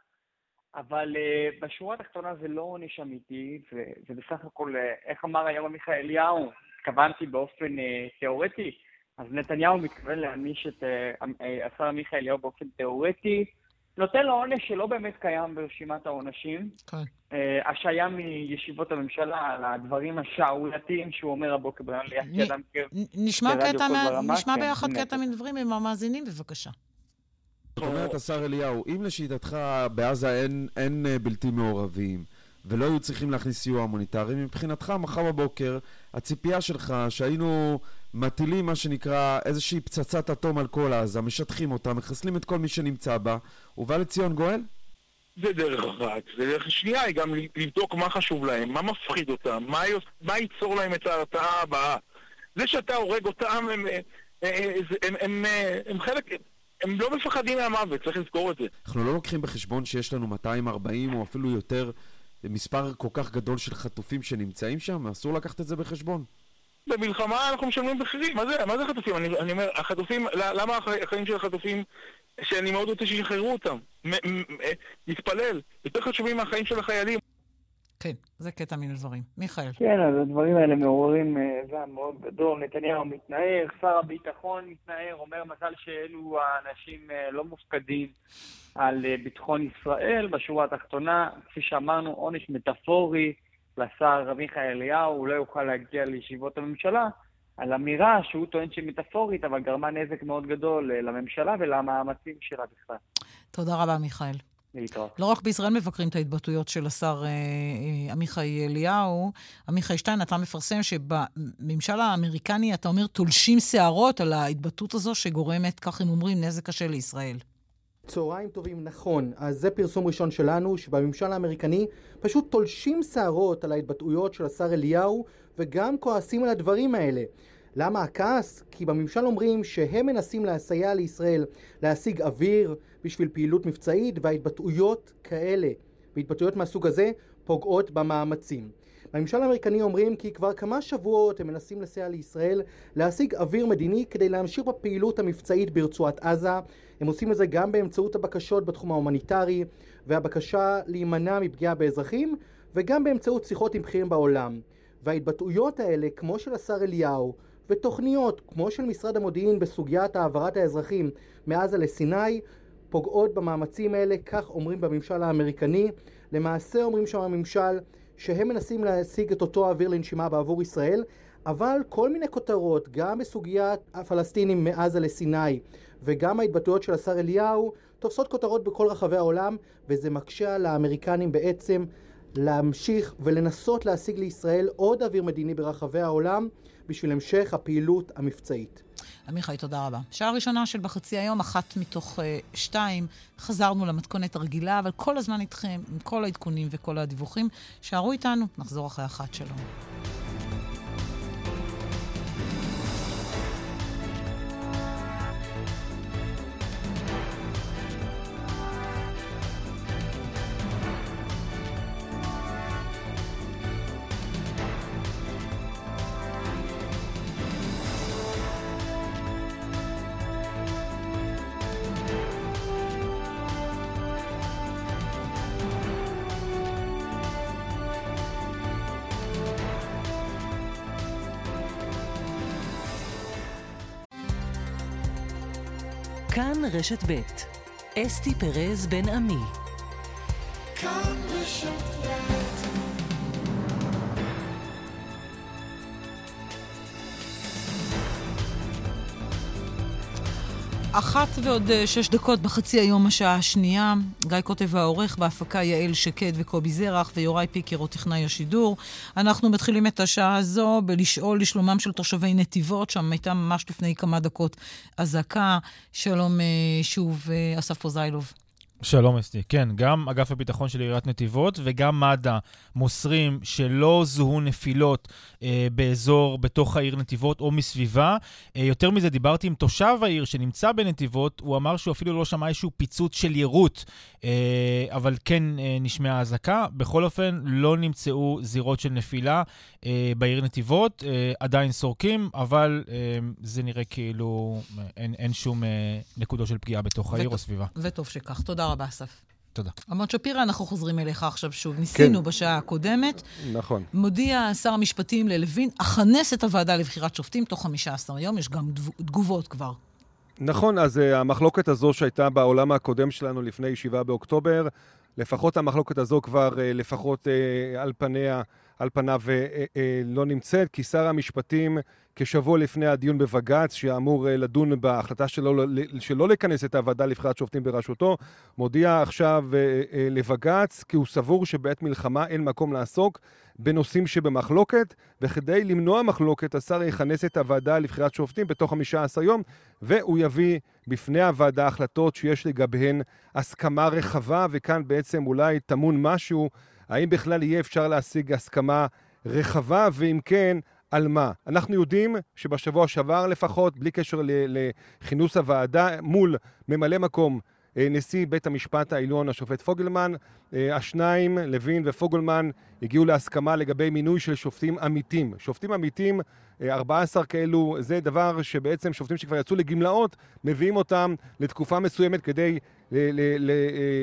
אבל uh, בשורה התחתונה זה לא עונש אמיתי, וזה בסך הכל, uh, איך אמר היום עמיחי אליהו, התכוונתי באופן תיאורטי, אז נתניהו מתכוון להעניש את השר עמיחי אליהו באופן תיאורטי, נותן לו עונש שלא באמת קיים ברשימת העונשים. כן. אה, השעיה מישיבות הממשלה על הדברים השערורייתיים שהוא אומר הבוקר בעליית אדם נשמע נשמע ביחד קטע מדברים עם המאזינים, בבקשה. זאת אומרת, השר אליהו, אם לשיטתך בעזה אין, אין אה, בלתי מעורבים ולא היו צריכים להכניס סיוע הומניטרי, מבחינתך מחר בבוקר הציפייה שלך שהיינו מטילים מה שנקרא איזושהי פצצת אטום על כל עזה, משטחים אותה, מחסלים את כל מי שנמצא בה, ובא לציון גואל? זה דרך אחת. ודרך שנייה היא גם לבדוק מה חשוב להם, מה מפחיד אותם, מה, מה ייצור להם את ההרתעה הבאה. זה שאתה הורג אותם, הם, הם, הם, הם, הם, הם חלק... הם לא מפחדים מהמוות, צריך לזכור את זה. אנחנו לא לוקחים בחשבון שיש לנו 240 או אפילו יותר מספר כל כך גדול של חטופים שנמצאים שם? אסור לקחת את זה בחשבון. במלחמה אנחנו משלמים מחירים, מה זה, מה זה חטופים? אני, אני אומר, החטופים, למה החיים של החטופים, שאני מאוד רוצה שישחררו אותם? נתפלל, יותר חשובים מהחיים של החיילים. כן, זה קטע מן הדברים. מיכאל. כן, אז הדברים האלה מעוררים אה, זעם מאוד גדול. נתניהו מתנער, שר הביטחון מתנער, אומר מזל שאלו האנשים אה, לא מופקדים על אה, ביטחון ישראל. בשורה התחתונה, כפי שאמרנו, עונש מטאפורי. לשר עמיחי אליהו, הוא לא יוכל להגיע לישיבות הממשלה, על אמירה שהוא טוען שהיא מטאפורית, אבל גרמה נזק מאוד גדול אה, לממשלה ולמאמצים שלה בכלל. תודה רבה, מיכאל. להתראות. לא רק בישראל מבקרים את ההתבטאויות של השר אה, אה, עמיחי אליהו. עמיחי שטיין, אתה מפרסם שבממשל האמריקני, אתה אומר, תולשים שערות על ההתבטאות הזו שגורמת, כך הם אומרים, נזק קשה לישראל. צהריים טובים, נכון. אז זה פרסום ראשון שלנו, שבממשל האמריקני פשוט תולשים שערות על ההתבטאויות של השר אליהו, וגם כועסים על הדברים האלה. למה הכעס? כי בממשל אומרים שהם מנסים לסייע לישראל להשיג אוויר בשביל פעילות מבצעית, וההתבטאויות כאלה, והתבטאויות מהסוג הזה, פוגעות במאמצים. בממשל האמריקני אומרים כי כבר כמה שבועות הם מנסים לסייע לישראל להשיג אורך אוויר מדיני כדי להמשיך בפעילות המבצעית ברצועת עזה. הם עושים את זה גם באמצעות הבקשות בתחום ההומניטרי והבקשה להימנע מפגיעה באזרחים וגם באמצעות שיחות עם בכירים בעולם. וההתבטאויות האלה, כמו של השר אליהו, ותוכניות כמו של משרד המודיעין בסוגיית העברת האזרחים מעזה לסיני, פוגעות במאמצים האלה, כך אומרים בממשל האמריקני. למעשה אומרים שם הממשל שהם מנסים להשיג את אותו אוויר לנשימה בעבור ישראל, אבל כל מיני כותרות, גם בסוגיית הפלסטינים מעזה לסיני וגם ההתבטאויות של השר אליהו, תופסות כותרות בכל רחבי העולם, וזה מקשה על האמריקנים בעצם להמשיך ולנסות להשיג לישראל עוד אוויר מדיני ברחבי העולם בשביל המשך הפעילות המבצעית. עמיחי, תודה רבה. שעה ראשונה של בחצי היום, אחת מתוך uh, שתיים. חזרנו למתכונת הרגילה, אבל כל הזמן איתכם, עם כל העדכונים וכל הדיווחים. שערו איתנו, נחזור אחרי אחת. שלום. כאן רשת ב' אסתי פרז בן עמי. אחת ועוד אה, שש דקות בחצי היום השעה השנייה. גיא כותב העורך, בהפקה יעל שקד וקובי זרח ויוראי פיקר הוא טכנאי השידור. אנחנו מתחילים את השעה הזו בלשאול לשלומם של תושבי נתיבות, שם הייתה ממש לפני כמה דקות אזעקה. שלום אה, שוב, אה, אסף פוזיילוב. שלום אסתי. כן, גם אגף הביטחון של עיריית נתיבות וגם מד"א מוסרים שלא זוהו נפילות אה, באזור, בתוך העיר נתיבות או מסביבה. אה, יותר מזה, דיברתי עם תושב העיר שנמצא בנתיבות, הוא אמר שהוא אפילו לא שמע איזשהו פיצוץ של יירוט, אה, אבל כן אה, נשמעה אזעקה. בכל אופן, לא נמצאו זירות של נפילה אה, בעיר נתיבות, אה, עדיין סורקים, אבל אה, זה נראה כאילו אה, אין, אין שום אה, נקודות של פגיעה בתוך העיר או סביבה. וטוב שכך. תודה רבה, אסף. תודה. אמרת שפירא, אנחנו חוזרים אליך עכשיו שוב. ניסינו כן. בשעה הקודמת. נכון. מודיע שר המשפטים ללוין, אכנס את הוועדה לבחירת שופטים תוך 15 יום, יש גם תגובות כבר. נכון, אז uh, המחלוקת הזו שהייתה בעולם הקודם שלנו לפני 7 באוקטובר, לפחות המחלוקת הזו כבר uh, לפחות uh, על פניה, על פניו uh, uh, uh, לא נמצאת, כי שר המשפטים כשבוע לפני הדיון בבג"ץ, שאמור לדון בהחלטה שלו ל- שלא לכנס את הוועדה לבחירת שופטים בראשותו, מודיע עכשיו לבג"ץ כי הוא סבור שבעת מלחמה אין מקום לעסוק בנושאים שבמחלוקת, וכדי למנוע מחלוקת, השר יכנס את הוועדה לבחירת שופטים בתוך 15 יום, והוא יביא בפני הוועדה החלטות שיש לגביהן הסכמה רחבה, וכאן בעצם אולי טמון משהו, האם בכלל יהיה אפשר להשיג הסכמה רחבה, ואם כן, על מה? אנחנו יודעים שבשבוע שעבר לפחות, בלי קשר לכינוס הוועדה, מול ממלא מקום אה, נשיא בית המשפט העליון, השופט פוגלמן, אה, השניים, לוין ופוגלמן, הגיעו להסכמה לגבי מינוי של שופטים עמיתים. שופטים עמיתים, אה, 14 כאלו, זה דבר שבעצם שופטים שכבר יצאו לגמלאות, מביאים אותם לתקופה מסוימת כדי אה,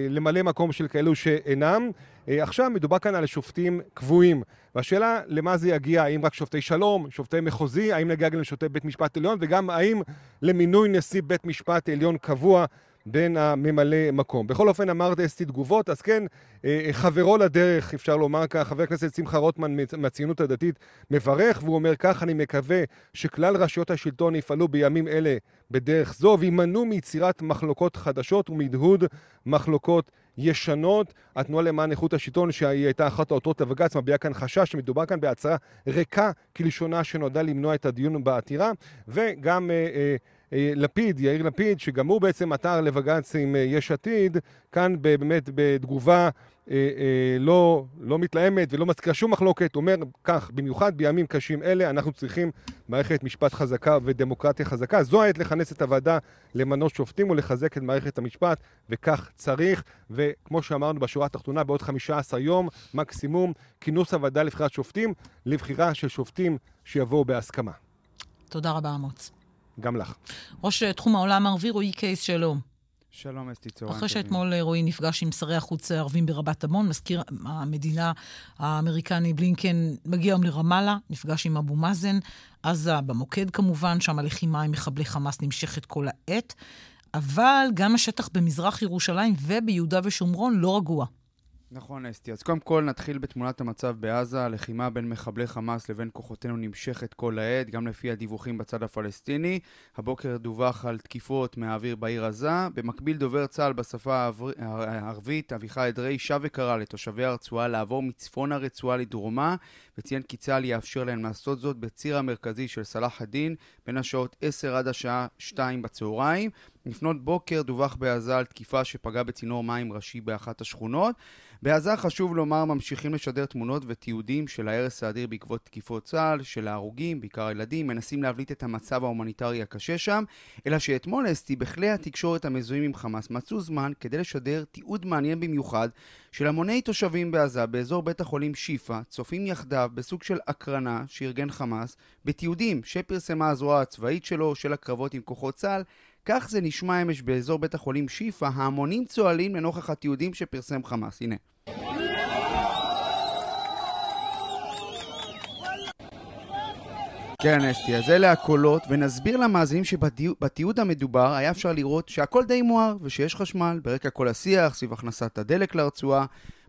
למלא מקום של כאלו שאינם. אה, עכשיו מדובר כאן על שופטים קבועים, והשאלה למה זה יגיע, האם רק שופטי שלום, שופטי מחוזי, האם נגיע גם לשופטי בית משפט עליון, וגם האם למינוי נשיא בית משפט עליון קבוע בין הממלא מקום. בכל אופן אמרת אסתי תגובות, אז כן, אה, חברו לדרך, אפשר לומר כך, חבר הכנסת שמחה רוטמן מהציונות הדתית מברך, והוא אומר כך, אני מקווה שכלל רשויות השלטון יפעלו בימים אלה בדרך זו, וימנעו מיצירת מחלוקות חדשות ומהדהוד מחלוקות ישנות. התנועה למען איכות השלטון, שהיא הייתה אחת העותרות לבג"ץ, מביעה כאן חשש שמדובר כאן בהצהרה ריקה כלשונה שנועדה למנוע את הדיון בעתירה, וגם... אה, אה, לפיד, יאיר לפיד, שגם הוא בעצם עתר לבג"ץ עם אה, יש עתיד, כאן באמת בתגובה אה, אה, לא, לא מתלהמת ולא מזכירה שום מחלוקת, אומר כך, במיוחד בימים קשים אלה אנחנו צריכים מערכת משפט חזקה ודמוקרטיה חזקה. זו העת לכנס את הוועדה למנות שופטים ולחזק את מערכת המשפט, וכך צריך. וכמו שאמרנו בשורה התחתונה, בעוד 15 יום מקסימום, כינוס הוועדה לבחירת שופטים, לבחירה של שופטים שיבואו בהסכמה. תודה רבה, אמוץ. גם לך. ראש תחום העולם הערבי, רועי קייס, שלום. שלום, אסתי, צהריים אחרי. שאתמול אה, רועי נפגש עם שרי החוץ הערבים ברבת עמון, מזכיר המדינה האמריקני בלינקן מגיע היום לרמאללה, נפגש עם אבו מאזן, עזה במוקד כמובן, שם הלחימה עם מחבלי חמאס נמשכת כל העת, אבל גם השטח במזרח ירושלים וביהודה ושומרון לא רגוע. נכון, אסתי. אז קודם כל נתחיל בתמונת המצב בעזה. הלחימה בין מחבלי חמאס לבין כוחותינו נמשכת כל העת, גם לפי הדיווחים בצד הפלסטיני. הבוקר דווח על תקיפות מהאוויר בעיר עזה. במקביל, דובר צה"ל בשפה הערבית, אביחי אדרעי, שב וקרא לתושבי הרצועה לעבור מצפון הרצועה לדרומה, וציין כי צה"ל יאפשר להם לעשות זאת בציר המרכזי של סלאח א-דין, בין השעות 10 עד השעה 2 בצהריים. לפנות בוקר דווח בעזה על תקיפה שפגעה בצינור מים ראשי באחת השכונות. בעזה חשוב לומר ממשיכים לשדר תמונות ותיעודים של ההרס האדיר בעקבות תקיפות צה"ל, של ההרוגים, בעיקר הילדים, מנסים להבליט את המצב ההומניטרי הקשה שם, אלא שאתמול אסתי בכלי התקשורת המזוהים עם חמאס מצאו זמן כדי לשדר תיעוד מעניין במיוחד של המוני תושבים בעזה באזור בית החולים שיפא, צופים יחדיו בסוג של הקרנה שארגן חמאס, בתיעודים שפרסמה הזרוע הצבאית שלו, של הקרבות עם כוחות צה"ל, כך זה נשמע אמש באזור בית החולים שיפא, ההמונים צוהלים לנוכח התיעודים שפרסם חמאס. הנה. כן, אסתי, אז אלה הקולות, ונסביר למאזינים שבתיעוד המדובר היה אפשר לראות שהכל די מואר ושיש חשמל, ברקע כל השיח סביב הכנסת הדלק לרצועה.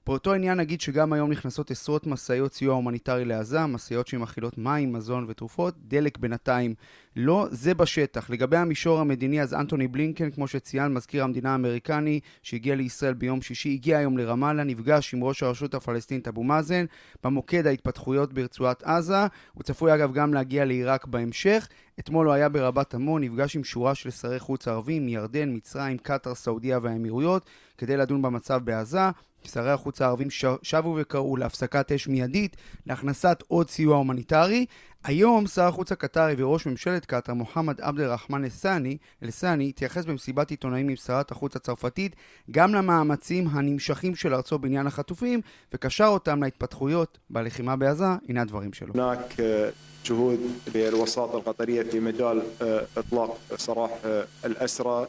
באותו עניין נגיד שגם היום נכנסות עשרות משאיות סיוע הומניטרי לעזה, משאיות שמכילות מים, מזון ותרופות, דלק בינתיים לא, זה בשטח. לגבי המישור המדיני, אז אנטוני בלינקן, כמו שציין מזכיר המדינה האמריקני, שהגיע לישראל ביום שישי, הגיע היום לרמאללה, נפגש עם ראש הרשות הפלסטינית אבו מאזן, במוקד ההתפתחויות ברצועת עזה. הוא צפוי אגב גם להגיע לעיראק בהמשך. אתמול הוא היה ברבת עמון, נפגש עם שורה של שרי חוץ ערבים מירדן, מצרים, קטאר, סעודיה והאמירויות, כדי לדון במצב בעזה. שרי החוץ הערבים שבו וקראו להפסקת אש מיידית, להכנסת עוד סיוע הומניטרי. היום שר החוץ הקטרי וראש ממשלת קטאר, מוחמד עבד אל-רחמן אל-סאני, התייחס במסיבת עיתונאים עם שרת החוץ הצרפתית גם למאמצים הנמשכים של ארצו בעניין החטופים, וקשר אותם להתפתחויות בלחימה בעזה. הנה הדברים שלו. جهود بالوساطة القطرية في مجال إطلاق سراح الأسرى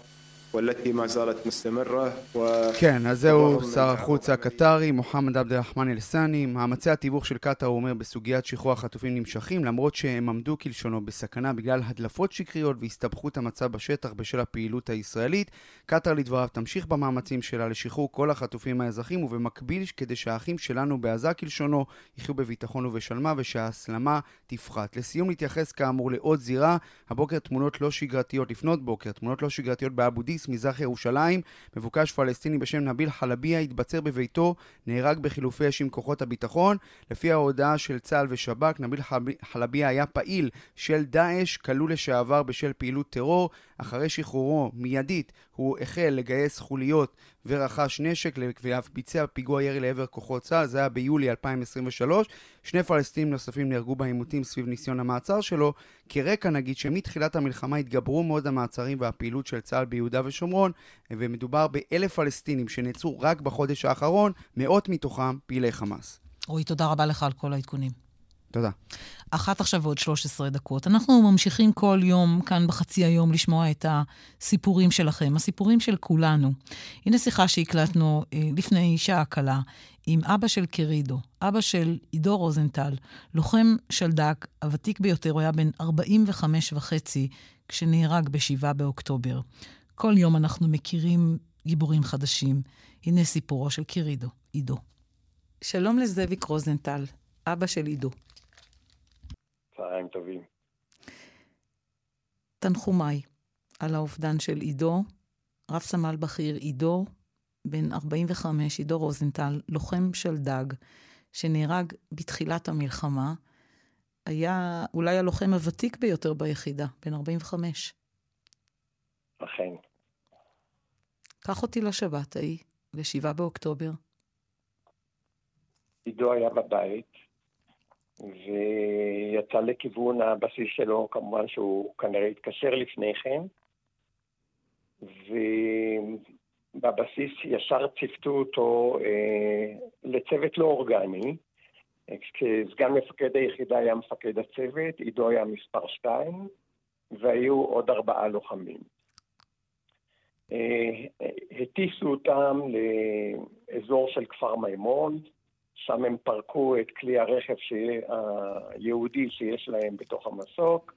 والتي ما زالت مستمرة ו... כן, אז זהו שר החוץ הקטרי, מוחמד עבד אל-רחמן אל-סאני. מאמצי התיווך של קטאר, הוא אומר, בסוגיית שחרור החטופים נמשכים, למרות שהם עמדו כלשונו בסכנה בגלל הדלפות שקריות והסתבכות המצב בשטח בשל הפעילות הישראלית. קטאר לדבריו תמשיך במאמצים שלה לשחרור כל החטופים האזרחים, ובמקביל כדי שהאחים שלנו בעזה כלשונו יחיו בביטחון ובשלמה ושההסלמה תפחת. לסיום נתייחס כאמור לעוד זירה, הבוקר תמונות לא שגרתיות, לפנות בוקר, תמונות לא שגרתיות באבו דיס בסיס מזרח ירושלים, מבוקש פלסטיני בשם נביל חלביה התבצר בביתו, נהרג בחילופי אש עם כוחות הביטחון. לפי ההודעה של צה"ל ושב"כ, נביל חלביה היה פעיל של דאעש, כלוא לשעבר בשל פעילות טרור. אחרי שחרורו, מיידית, הוא החל לגייס חוליות ורכש נשק ואף ביצע פיגוע ירי לעבר כוחות צה"ל, זה היה ביולי 2023. שני פלסטינים נוספים נהרגו בעימותים סביב ניסיון המעצר שלו. כרקע נגיד שמתחילת המלחמה התגברו מאוד המעצרים והפעילות של צה"ל ביהודה ושומרון, ומדובר באלף פלסטינים שנעצרו רק בחודש האחרון, מאות מתוכם פעילי חמאס. רועי, תודה רבה לך על כל העדכונים. תודה. אחת עכשיו ועוד 13 דקות. אנחנו ממשיכים כל יום, כאן בחצי היום, לשמוע את הסיפורים שלכם, הסיפורים של כולנו. הנה שיחה שהקלטנו אה, לפני שעה קלה עם אבא של קרידו, אבא של עידו רוזנטל, לוחם שלדק, הוותיק ביותר, הוא היה בן 45 וחצי כשנהרג ב-7 באוקטובר. כל יום אנחנו מכירים גיבורים חדשים. הנה סיפורו של קרידו, עידו. שלום לזאביק רוזנטל, אבא של עידו. צהריים טובים. תנחומיי על האובדן של עידו, רב סמל בכיר עידו, בן 45, עידו רוזנטל, לוחם של דג, שנהרג בתחילת המלחמה, היה אולי הלוחם הוותיק ביותר ביחידה, בן 45. אכן. קח אותי לשבת ההיא, ל-7 באוקטובר. עידו היה בבית, ויצא לכיוון הבסיס שלו, כמובן שהוא כנראה התקשר לפני כן, ובבסיס ישר ציוותו אותו אה, לצוות לא אורגני. כסגן מפקד היחידה היה מפקד הצוות, עידו היה מספר שתיים, והיו עוד ארבעה לוחמים. אה, הטיסו אותם לאזור של כפר מימון, שם הם פרקו את כלי הרכב היהודי שיש להם בתוך המסוק,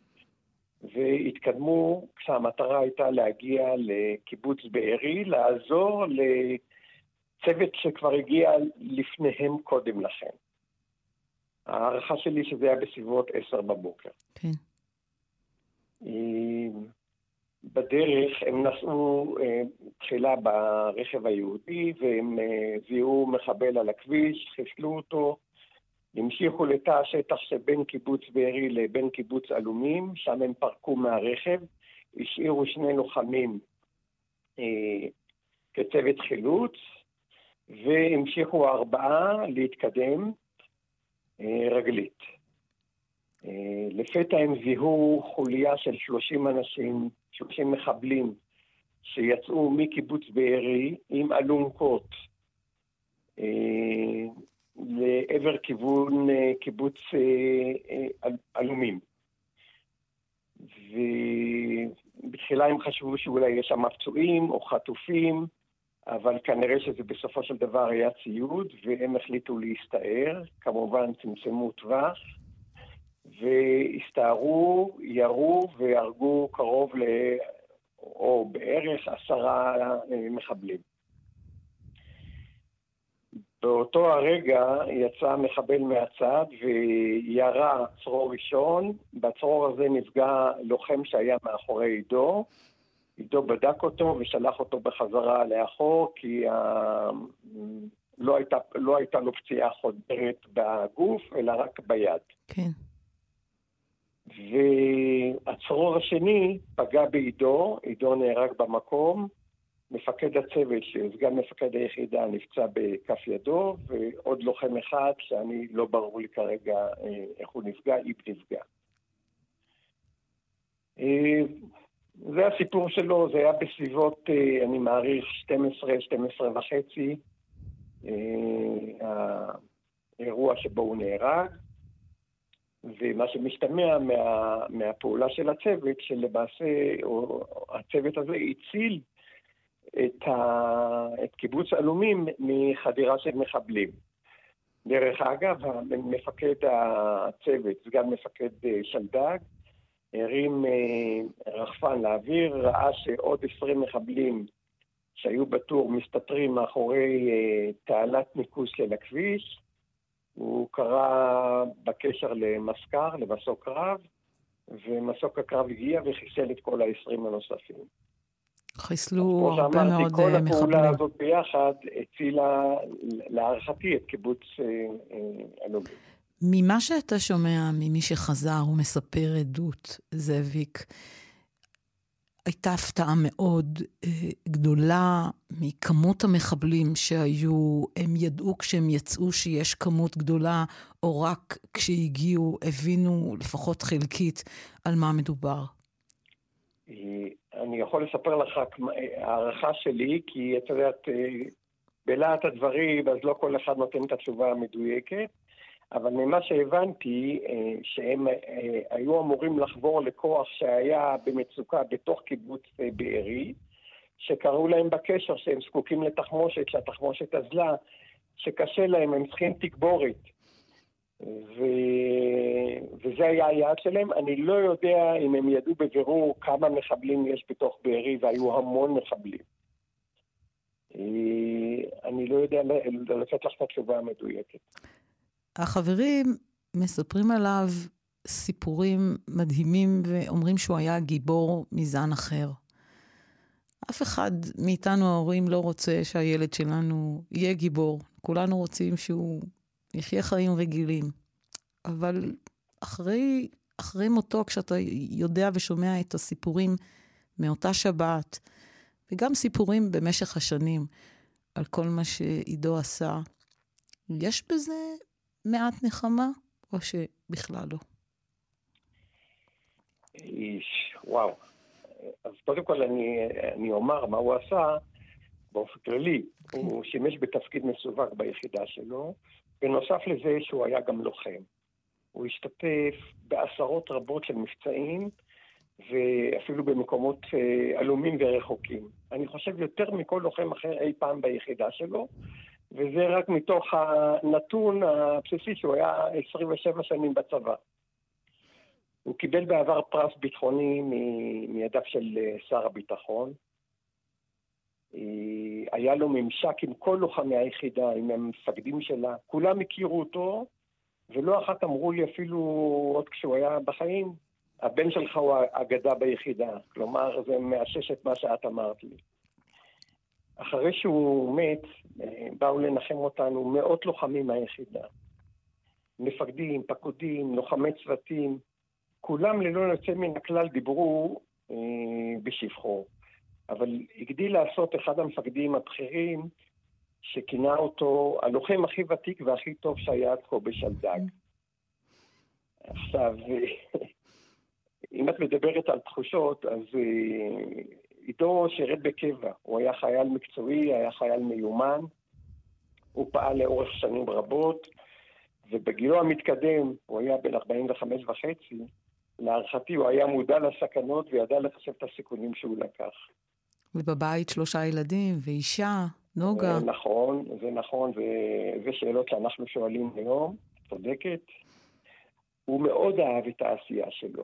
והתקדמו כשהמטרה הייתה להגיע לקיבוץ בארי, לעזור לצוות שכבר הגיע לפניהם קודם לכן. ההערכה שלי שזה היה בסביבות עשר בבוקר. כן. בדרך הם נסעו אה, תחילה ברכב היהודי והם אה, זיהו מחבל על הכביש, חיסלו אותו, המשיכו לתא השטח שבין קיבוץ בארי לבין קיבוץ עלומים, שם הם פרקו מהרכב, השאירו שני לוחמים אה, כצוות חילוץ, והמשיכו ארבעה להתקדם אה, רגלית. אה, לפתע הם זיהו חוליה של 30 אנשים 30 מחבלים שיצאו מקיבוץ בארי עם אלונקות אה, לעבר כיוון אה, קיבוץ עלומים. ובתחילה הם חשבו שאולי יש שם פצועים או חטופים, אבל כנראה שזה בסופו של דבר היה ציוד, והם החליטו להסתער, כמובן צמצמו טווח. והסתערו, ירו והרגו קרוב ל... או בערך עשרה אה, מחבלים. באותו הרגע יצא מחבל מהצד וירה צרור ראשון. בצרור הזה נפגע לוחם שהיה מאחורי עידו. עידו בדק אותו ושלח אותו בחזרה לאחור, כי ה... לא, הייתה, לא הייתה לו פציעה חודרת בגוף, אלא רק ביד. כן. והצרור השני פגע בעידו, עידו נהרג במקום, מפקד הצוות, סגן מפקד היחידה, נפצע בכף ידו, ועוד לוחם אחד, שאני לא ברור לי כרגע אה, איך הוא נפגע, איב נפגע. אה, זה הסיפור שלו, זה היה בסביבות, אה, אני מעריך, 12, 12 וחצי, האירוע שבו הוא נהרג. ומה שמשתמע מה, מהפעולה של הצוות, שלמעשה או, הצוות הזה הציל את, ה, את קיבוץ עלומים מחדירה של מחבלים. דרך אגב, מפקד הצוות, סגן מפקד אה, שלדג, הרים אה, רחפן לאוויר, ראה שעוד עשרים מחבלים שהיו בטור מסתתרים מאחורי אה, תעלת ניקוז של הכביש. הוא קרא בקשר למסקר, למסוק קרב, ומסוק הקרב הגיע וחיסל את כל ה-20 הנוספים. חיסלו הרבה מאוד מחבלים. כל הפעולה הזאת ביחד הצילה, להערכתי, את קיבוץ. אה, אה, ממה שאתה שומע ממי שחזר ומספר עדות, זאביק, הייתה הפתעה מאוד אה, גדולה מכמות המחבלים שהיו, הם ידעו כשהם יצאו שיש כמות גדולה, או רק כשהגיעו הבינו לפחות חלקית על מה מדובר. אני יכול לספר לך הערכה שלי, כי את יודעת, אה, בלהט הדברים, אז לא כל אחד נותן את התשובה המדויקת, אבל ממה שהבנתי, אה, שהם אה, היו אמורים לחבור לכוח שהיה במצוקה בתוך קיבוץ בארי, שקראו להם בקשר שהם זקוקים לתחמושת, שהתחמושת אזלה, שקשה להם, הם צריכים תגבורת. ו... וזה היה היעד שלהם. אני לא יודע אם הם ידעו בבירור כמה מחבלים יש בתוך בארי, והיו המון מחבלים. אה, אני לא יודע לתת לך את התשובה המדויקת. החברים מספרים עליו סיפורים מדהימים ואומרים שהוא היה גיבור מזן אחר. אף אחד מאיתנו ההורים לא רוצה שהילד שלנו יהיה גיבור. כולנו רוצים שהוא יחיה חיים רגילים. אבל אחרי, אחרי מותו, כשאתה יודע ושומע את הסיפורים מאותה שבת, וגם סיפורים במשך השנים על כל מה שעידו עשה, יש בזה מעט נחמה, או שבכלל לא? איש, וואו. אז קודם כל אני, אני אומר מה הוא עשה באופן כללי. Okay. הוא שימש בתפקיד מסווג ביחידה שלו, בנוסף לזה שהוא היה גם לוחם. הוא השתתף בעשרות רבות של מבצעים, ואפילו במקומות אה, עלומים ורחוקים. אני חושב יותר מכל לוחם אחר אי פעם ביחידה שלו, וזה רק מתוך הנתון הבסיסי שהוא היה 27 שנים בצבא. הוא קיבל בעבר פרס ביטחוני מידיו של אה, שר הביטחון. אה, היה לו ממשק עם כל לוחמי היחידה, עם המפקדים שלה. כולם הכירו אותו, ולא אחת אמרו לי אפילו עוד כשהוא היה בחיים, הבן שלך הוא אגדה ביחידה. כלומר, זה מאשש את מה שאת אמרת לי. אחרי שהוא מת, אה, באו לנחם אותנו מאות לוחמים מהיחידה. מפקדים, פקודים, לוחמי צוותים, כולם ללא יוצא מן הכלל דיברו אה, בשבחו. אבל הגדיל לעשות אחד המפקדים הבכירים, שכינה אותו הלוחם הכי ותיק והכי טוב שהיה עד כה בשלדג. עכשיו, אם את מדברת על תחושות, אז אה, עידו שירת בקבע. הוא היה חייל מקצועי, היה חייל מיומן, הוא פעל לאורך שנים רבות, ובגילו המתקדם, הוא היה בן 45 וחצי, להערכתי הוא היה מודע לסכנות וידע לחשב את הסיכונים שהוא לקח. ובבית שלושה ילדים ואישה. נוגה. אה, נכון, זה נכון, וזה שאלות שאנחנו שואלים היום, צודקת. הוא מאוד אהב את העשייה שלו.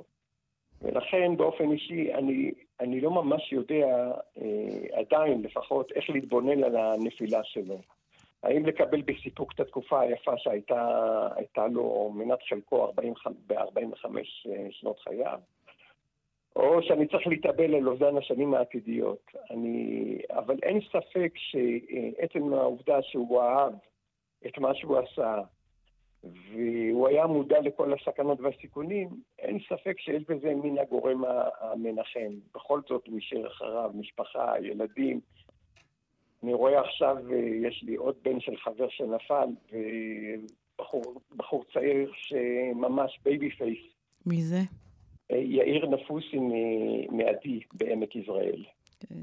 ולכן באופן אישי אני, אני לא ממש יודע אה, עדיין לפחות איך להתבונן על הנפילה שלו. האם לקבל בסיפוק את התקופה היפה שהייתה לו מנת חלקו ב-45 שנות חייו, או שאני צריך להתאבל על אובדן השנים העתידיות. אני... אבל אין ספק שעצם העובדה שהוא אהב את מה שהוא עשה, והוא היה מודע לכל הסכנות והסיכונים, אין ספק שיש בזה מן הגורם המנחם. בכל זאת הוא השאיר אחריו משפחה, ילדים. אני רואה עכשיו, יש לי עוד בן של חבר שנפל, ובחור צעיר שממש baby face. מי זה? יאיר נפוסי מעדי בעמק יזרעאל. כן.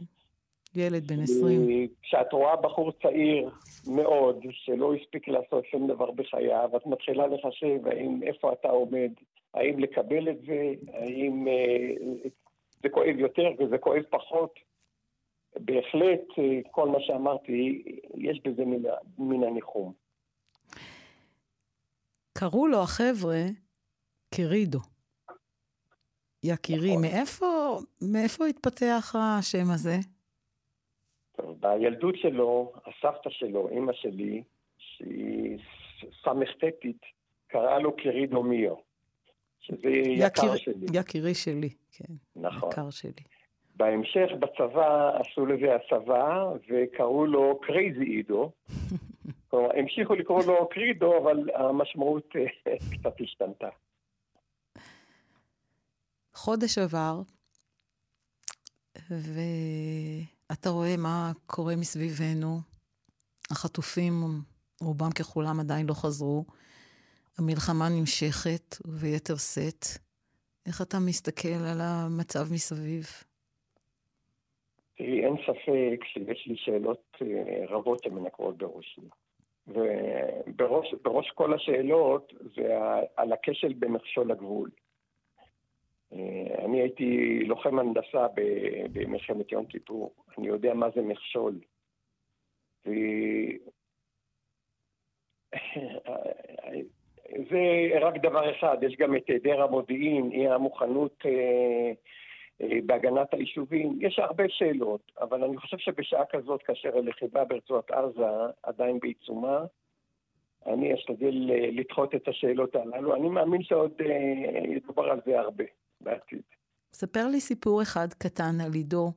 ילד בן 20. כשאת רואה בחור צעיר מאוד, שלא הספיק לעשות שום דבר בחייו, את מתחילה לחשב האם, איפה אתה עומד, האם לקבל את זה, האם אה, זה כואב יותר וזה כואב פחות. בהחלט, אה, כל מה שאמרתי, יש בזה מן, מן הניחום. קראו לו החבר'ה קרידו. יקירי, נכון. מאיפה, מאיפה התפתח השם הזה? בילדות שלו, הסבתא שלו, אימא שלי, שהיא סמכתתית, קראה לו קרידו מיו, שזה יקר יקיר, שלי. יקירי שלי, כן. נכון. יקר שלי. בהמשך בצבא עשו לזה הסבה וקראו לו קרייזי אידו. כלומר, המשיכו לקרוא לו קרידו, אבל המשמעות אה, קצת השתנתה. חודש עבר, ואתה רואה מה קורה מסביבנו. החטופים, רובם ככולם עדיין לא חזרו. המלחמה נמשכת, וביתר שאת. איך אתה מסתכל על המצב מסביב? תראי, אין ספק שיש לי שאלות אה, רבות שמנקרות בראשי. ובראש כל השאלות זה על הכשל במכשול הגבול. אני הייתי לוחם הנדסה במלחמת יום כיפור, אני יודע מה זה מכשול. זה רק דבר אחד, יש גם את היעדר המודיעין, אי המוכנות אה, אה, בהגנת היישובים. יש הרבה שאלות, אבל אני חושב שבשעה כזאת, כאשר הלחימה ברצועת עזה עדיין בעיצומה, אני אשתדל אה, לדחות את השאלות הללו. אני מאמין שעוד אה, ידובר על זה הרבה. בעתיד. ספר לי סיפור אחד קטן על עידו,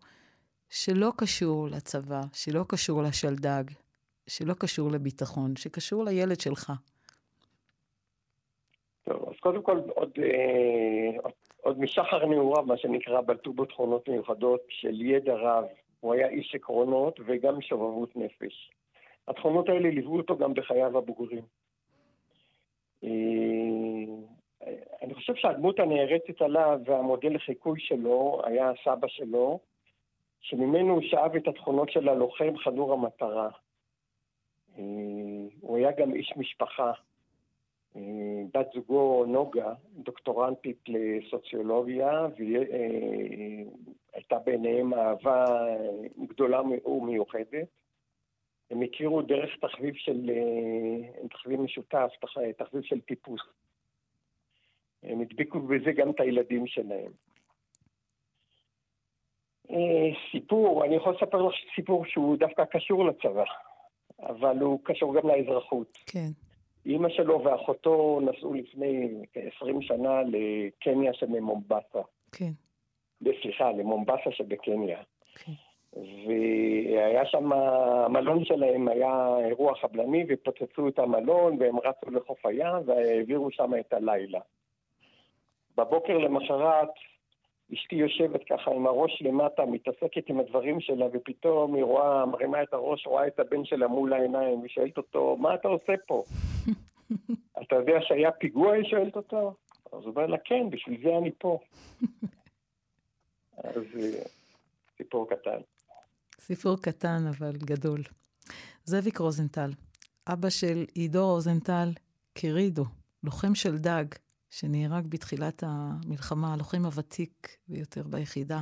שלא קשור לצבא, שלא קשור לשלדג, שלא קשור לביטחון, שקשור לילד שלך. טוב, אז קודם כל, עוד, אה, עוד, עוד משחר נעוריו, מה שנקרא, בלטו בו תכונות מיוחדות של ידע רב. הוא היה איש עקרונות וגם שובבות נפש. התכונות האלה ליוו אותו גם בחייו הבוגרים. אה, אני חושב שהדמות הנערצת עליו והמודל לחיקוי שלו היה הסבא שלו, שממנו הוא שאב את התכונות של הלוחם חדור המטרה. אה, הוא היה גם איש משפחה. אה, בת זוגו נוגה, דוקטורנטית לסוציולוגיה, והייתה ביניהם אהבה גדולה ומיוחדת. הם הכירו דרך תחביב של, אה, תחביב משותף, תחביב של טיפוס. הם הדביקו בזה גם את הילדים שלהם. אה, סיפור, אני יכול לספר לך סיפור שהוא דווקא קשור לצבא, אבל הוא קשור גם לאזרחות. כן. אימא שלו ואחותו נסעו לפני כ-20 שנה לקניה שבמומבסה. כן. סליחה, למומבסה שבקניה. כן. והיה שם, המלון שלהם היה אירוע חבלני ופוצצו את המלון והם רצו לחוף הים והעבירו שם את הלילה. בבוקר למחרת אשתי יושבת ככה עם הראש למטה, מתעסקת עם הדברים שלה, ופתאום היא רואה, מרימה את הראש, רואה את הבן שלה מול העיניים, ושואלת אותו, מה אתה עושה פה? אתה יודע שהיה פיגוע? היא שואלת אותו. אז הוא אומר לה, כן, בשביל זה אני פה. אז אה, סיפור קטן. סיפור קטן, אבל גדול. זאביק רוזנטל, אבא של עידו רוזנטל, קרידו, לוחם של דג, שנהרג בתחילת המלחמה, הלוחם הוותיק ביותר ביחידה.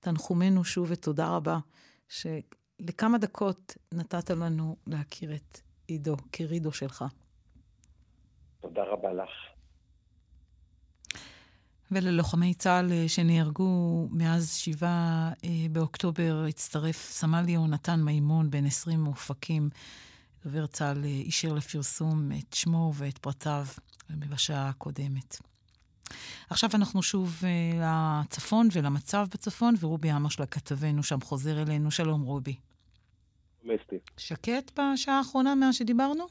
תנחומינו שוב ותודה רבה שלכמה דקות נתת לנו להכיר את עידו, כרידו שלך. תודה רבה לך. וללוחמי צה"ל שנהרגו מאז 7 אה, באוקטובר הצטרף סמל יהונתן מימון, בן 20 מאופקים. דובר צה"ל אישר לפרסום את שמו ואת פרטיו בשעה הקודמת. עכשיו אנחנו שוב לצפון ולמצב בצפון, ורובי עמרשלה כתבנו שם חוזר אלינו. שלום רובי. מסטי. שקט בשעה האחרונה מאז שדיברנו?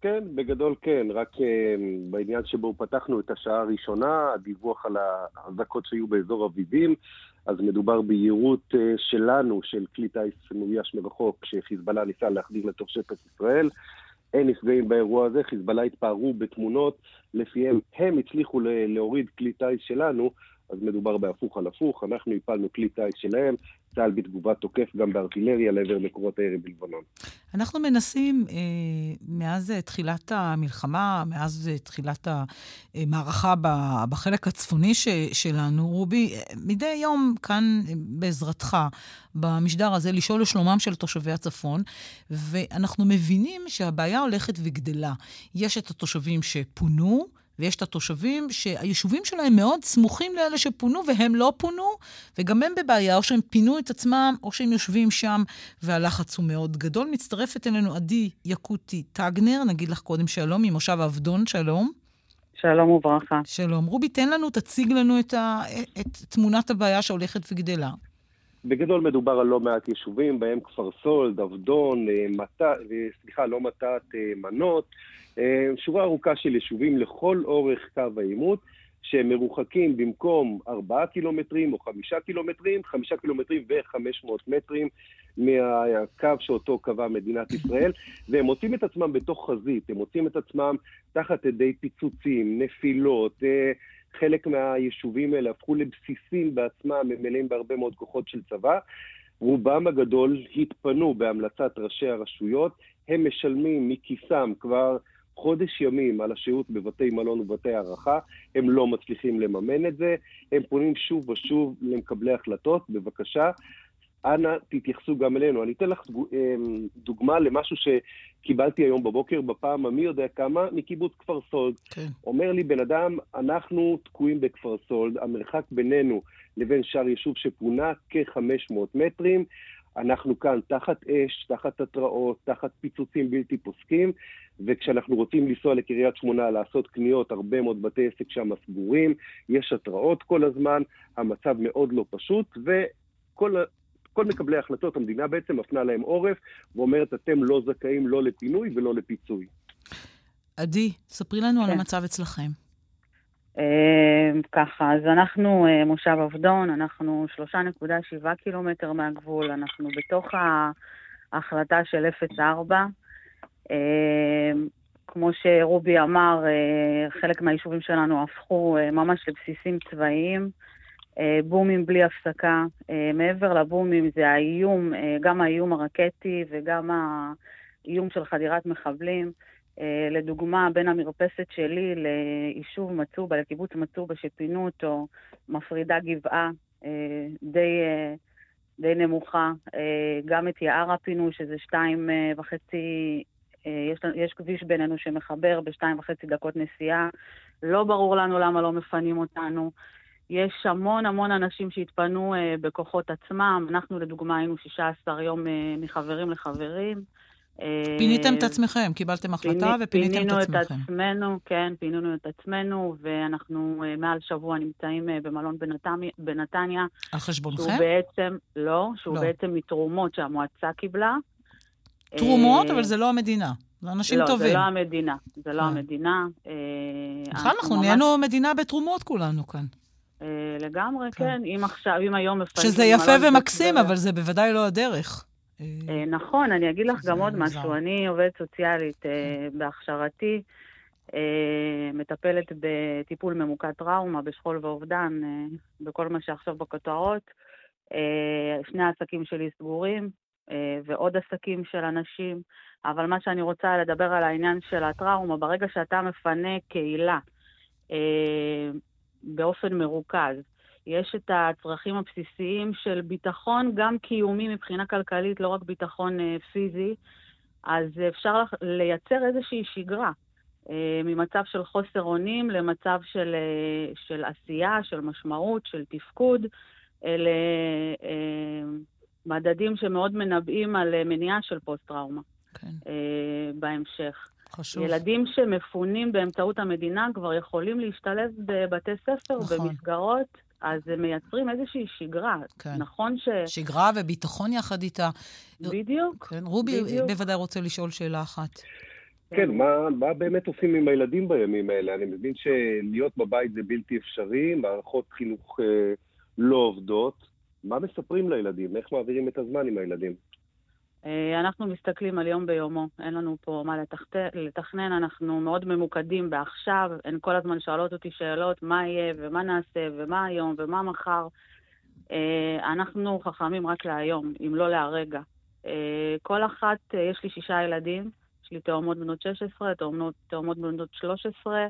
כן, בגדול כן, רק uh, בעניין שבו פתחנו את השעה הראשונה, הדיווח על האזעקות שהיו באזור אביבים, אז מדובר ביירוט uh, שלנו, של כלי טיס מאויש מרחוק, שחיזבאללה ניסה להחדיר לתוך שטח ישראל. אין נפגעים באירוע הזה, חיזבאללה התפארו בתמונות, לפיהם הם הצליחו להוריד כלי טיס שלנו, אז מדובר בהפוך על הפוך, אנחנו הפלנו כלי טיס שלהם, צה"ל בתגובה תוקף גם בארטילריה לעבר מקורות הירי בלבנון. אנחנו מנסים, אה, מאז תחילת המלחמה, מאז תחילת המערכה בחלק הצפוני ש, שלנו, רובי, מדי יום כאן, בעזרתך, במשדר הזה, לשאול לשלומם של תושבי הצפון, ואנחנו מבינים שהבעיה הולכת וגדלה. יש את התושבים שפונו, ויש את התושבים שהיישובים שלהם מאוד סמוכים לאלה שפונו והם לא פונו, וגם הם בבעיה, או שהם פינו את עצמם, או שהם יושבים שם, והלחץ הוא מאוד גדול. מצטרפת אלינו עדי יקוטי טגנר, נגיד לך קודם שלום, ממושב עבדון, שלום. שלום וברכה. שלום. רובי, תן לנו, תציג לנו את, ה, את תמונת הבעיה שהולכת וגדלה. בגדול מדובר על לא מעט יישובים, בהם כפר סולד, עבדון, אה, מטת, אה, סליחה, לא מטת, אה, מנות, שורה ארוכה של יישובים לכל אורך קו העימות, שהם מרוחקים במקום 4 קילומטרים או 5 קילומטרים, 5 קילומטרים ו-500 מטרים מהקו שאותו קבעה מדינת ישראל, והם מוצאים את עצמם בתוך חזית, הם מוצאים את עצמם תחת ידי פיצוצים, נפילות, חלק מהיישובים האלה הפכו לבסיסים בעצמם, הם מלאים בהרבה מאוד כוחות של צבא. רובם הגדול התפנו בהמלצת ראשי הרשויות, הם משלמים מכיסם כבר חודש ימים על השהות בבתי מלון ובתי הערכה, הם לא מצליחים לממן את זה, הם פונים שוב ושוב למקבלי החלטות, בבקשה, אנא תתייחסו גם אלינו. אני אתן לך אמ, דוגמה למשהו שקיבלתי היום בבוקר, בפעם המי יודע כמה, מקיבוץ כפר סולד. כן. אומר לי בן אדם, אנחנו תקועים בכפר סולד, המרחק בינינו לבין שאר יישוב שפונה כ-500 מטרים. אנחנו כאן תחת אש, תחת התראות, תחת פיצוצים בלתי פוסקים, וכשאנחנו רוצים לנסוע לקריית שמונה לעשות קניות, הרבה מאוד בתי עסק שם סגורים, יש התראות כל הזמן, המצב מאוד לא פשוט, וכל כל מקבלי ההחלטות, המדינה בעצם מפנה להם עורף ואומרת, אתם לא זכאים לא לפינוי ולא לפיצוי. עדי, ספרי לנו כן. על המצב אצלכם. אה, ככה, אז אנחנו אה, מושב עבדון, אנחנו 3.7 קילומטר מהגבול, אנחנו בתוך ההחלטה של 04. אה, כמו שרובי אמר, חלק מהיישובים שלנו הפכו ממש לבסיסים צבאיים. אה, בומים בלי הפסקה. אה, מעבר לבומים זה האיום, אה, גם האיום הרקטי וגם האיום של חדירת מחבלים. לדוגמה, בין המרפסת שלי ליישוב מצובה, לקיבוץ מצובה שפינו אותו, מפרידה גבעה די, די נמוכה. גם את יערה פינו, שזה שתיים וחצי, יש, יש כביש בינינו שמחבר בשתיים וחצי דקות נסיעה. לא ברור לנו למה לא מפנים אותנו. יש המון המון אנשים שהתפנו אה, בכוחות עצמם. אנחנו, לדוגמה, היינו 16 יום אה, מחברים לחברים. אה, פיניתם את עצמכם, קיבלתם החלטה פיני, ופיניתם את עצמכם. פינינו את עצמנו, כן, פינינו את עצמנו, ואנחנו אה, מעל שבוע נמצאים אה, במלון בנתניה. בנתניה על חשבונכם? שהוא בעצם, לא, שהוא לא. בעצם מתרומות שהמועצה קיבלה. תרומות, אבל זה לא המדינה. זה אנשים לא, טובים. לא, זה לא המדינה. זה לא המדינה. בכלל, אנחנו ממש... נהיינו מדינה בתרומות כולנו כאן. אה, לגמרי, כן. כן. אם עכשיו, אם היום מפנים... שזה יפה ומקסים, אבל זה בוודאי לא הדרך. אה, נכון, אני אגיד לך גם עוד משהו. אני עובדת סוציאלית אה, בהכשרתי, מטפלת בטיפול ממוקד טראומה, בשכול ואובדן, בכל מה שעכשיו בכותרות. שני העסקים שלי סגורים, ועוד עסקים של אנשים, אבל מה שאני רוצה לדבר על העניין של הטראומה, ברגע שאתה מפנה קהילה, באופן מרוכז. יש את הצרכים הבסיסיים של ביטחון, גם קיומי מבחינה כלכלית, לא רק ביטחון אה, פיזי, אז אפשר לייצר איזושהי שגרה. אה, ממצב של חוסר אונים למצב של, אה, של עשייה, של משמעות, של תפקוד. אלה מדדים שמאוד מנבאים על מניעה של פוסט-טראומה. כן. אה, בהמשך. חשוב. ילדים שמפונים באמצעות המדינה כבר יכולים להשתלב בבתי ספר, נכון. במסגרות. אז הם מייצרים איזושהי שגרה. כן. נכון ש... שגרה וביטחון יחד איתה. בדיוק. כן, רובי בדיוק. בוודאי רוצה לשאול שאלה אחת. כן, מה, מה באמת עושים עם הילדים בימים האלה? אני מבין שלהיות בבית זה בלתי אפשרי, מערכות חינוך אה, לא עובדות. מה מספרים לילדים? איך מעבירים את הזמן עם הילדים? אה, אנחנו מסתכלים על יום ביומו, אין לנו פה מה לתכנן, אנחנו מאוד ממוקדים בעכשיו, הן כל הזמן שואלות אותי שאלות, מה יהיה ומה נעשה ומה היום ומה מחר. אה, אנחנו חכמים רק להיום, אם לא להרגע. אה, כל אחת, יש לי שישה ילדים, יש לי תאומות בנות 16, תאומות, תאומות בנות 13,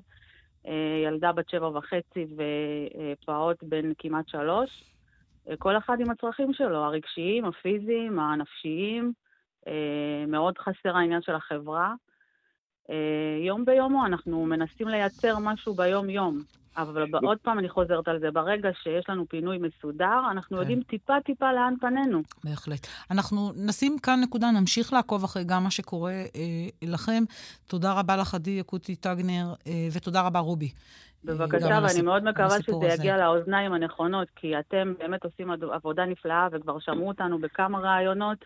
ילדה בת שבע וחצי ופעוט בן כמעט שלוש. כל אחד עם הצרכים שלו, הרגשיים, הפיזיים, הנפשיים. אה, מאוד חסר העניין של החברה. אה, יום ביומו אנחנו מנסים לייצר משהו ביום-יום. אבל עוד פעם אני חוזרת על זה, ברגע שיש לנו פינוי מסודר, אנחנו כן. יודעים טיפה-טיפה לאן פנינו. בהחלט. אנחנו נשים כאן נקודה, נמשיך לעקוב אחרי גם מה שקורה אה, לכם. תודה רבה לך, עדי יקוטי טגנר, אה, ותודה רבה, רובי. בבקשה, ואני מאוד מקווה שזה. יגיע לאוזניים הנכונות, כי אתם באמת עושים עבודה נפלאה וכבר שמעו אותנו בכמה ראיונות,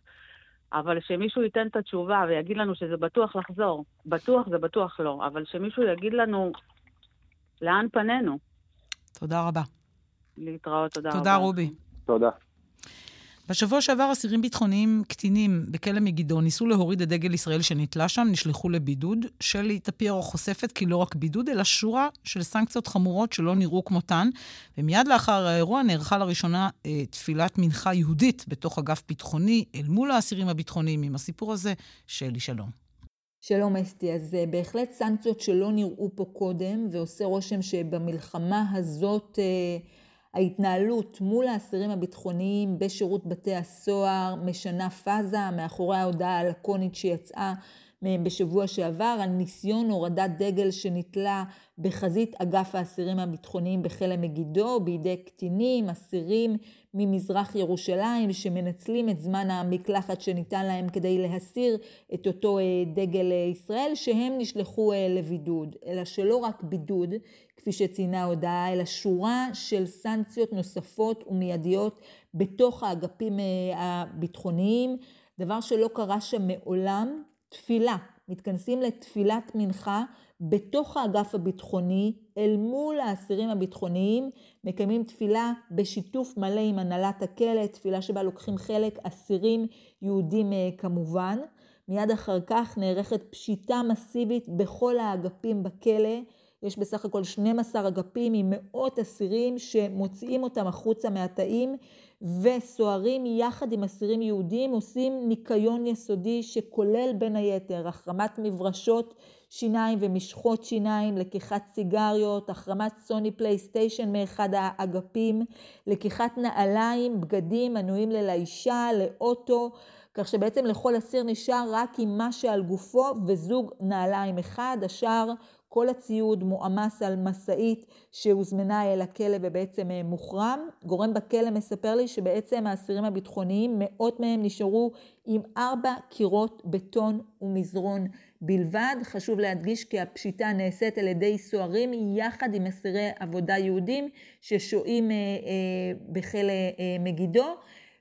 אבל שמישהו ייתן את התשובה ויגיד לנו שזה בטוח לחזור. בטוח זה בטוח לא, אבל שמישהו יגיד לנו לאן פנינו. תודה רבה. להתראות, תודה, תודה רבה. תודה, רובי. תודה. בשבוע שעבר אסירים ביטחוניים קטינים בכלא מגידו ניסו להוריד את דגל ישראל שנתלה שם, נשלחו לבידוד. שלי טפיירו חושפת כי לא רק בידוד, אלא שורה של סנקציות חמורות שלא נראו כמותן. ומיד לאחר האירוע נערכה לראשונה אה, תפילת מנחה יהודית בתוך אגף ביטחוני אל מול האסירים הביטחוניים. עם הסיפור הזה, שלי שלום. שלום אסתי, אז אה, בהחלט סנקציות שלא נראו פה קודם, ועושה רושם שבמלחמה הזאת... אה, ההתנהלות מול האסירים הביטחוניים בשירות בתי הסוהר משנה פאזה מאחורי ההודעה הלקונית שיצאה מהם בשבוע שעבר על ניסיון הורדת דגל שנתלה בחזית אגף האסירים הביטחוניים בכלא מגידו בידי קטינים, אסירים ממזרח ירושלים שמנצלים את זמן המקלחת שניתן להם כדי להסיר את אותו אה, דגל אה, ישראל שהם נשלחו אה, לבידוד. אלא שלא רק בידוד, כפי שציינה ההודעה, אלא שורה של סנקציות נוספות ומיידיות בתוך האגפים הביטחוניים, דבר שלא קרה שם מעולם. תפילה, מתכנסים לתפילת מנחה בתוך האגף הביטחוני, אל מול האסירים הביטחוניים, מקיימים תפילה בשיתוף מלא עם הנהלת הכלא, תפילה שבה לוקחים חלק אסירים יהודים אה, כמובן. מיד אחר כך נערכת פשיטה מסיבית בכל האגפים בכלא. יש בסך הכל 12 אגפים עם מאות אסירים שמוציאים אותם החוצה מהתאים וסוהרים יחד עם אסירים יהודים עושים ניקיון יסודי שכולל בין היתר החרמת מברשות שיניים ומשחות שיניים, לקיחת סיגריות, החרמת סוני פלייסטיישן מאחד האגפים, לקיחת נעליים, בגדים מנויים ללאישה, לאוטו, כך שבעצם לכל אסיר נשאר רק עם מה שעל גופו וזוג נעליים אחד, השאר כל הציוד מועמס על משאית שהוזמנה אל הכלא ובעצם אה, מוחרם. גורם בכלא מספר לי שבעצם האסירים הביטחוניים, מאות מהם נשארו עם ארבע קירות בטון ומזרון בלבד. חשוב להדגיש כי הפשיטה נעשית על ידי סוהרים יחד עם אסירי עבודה יהודים ששוהים אה, אה, בכלא מגידו.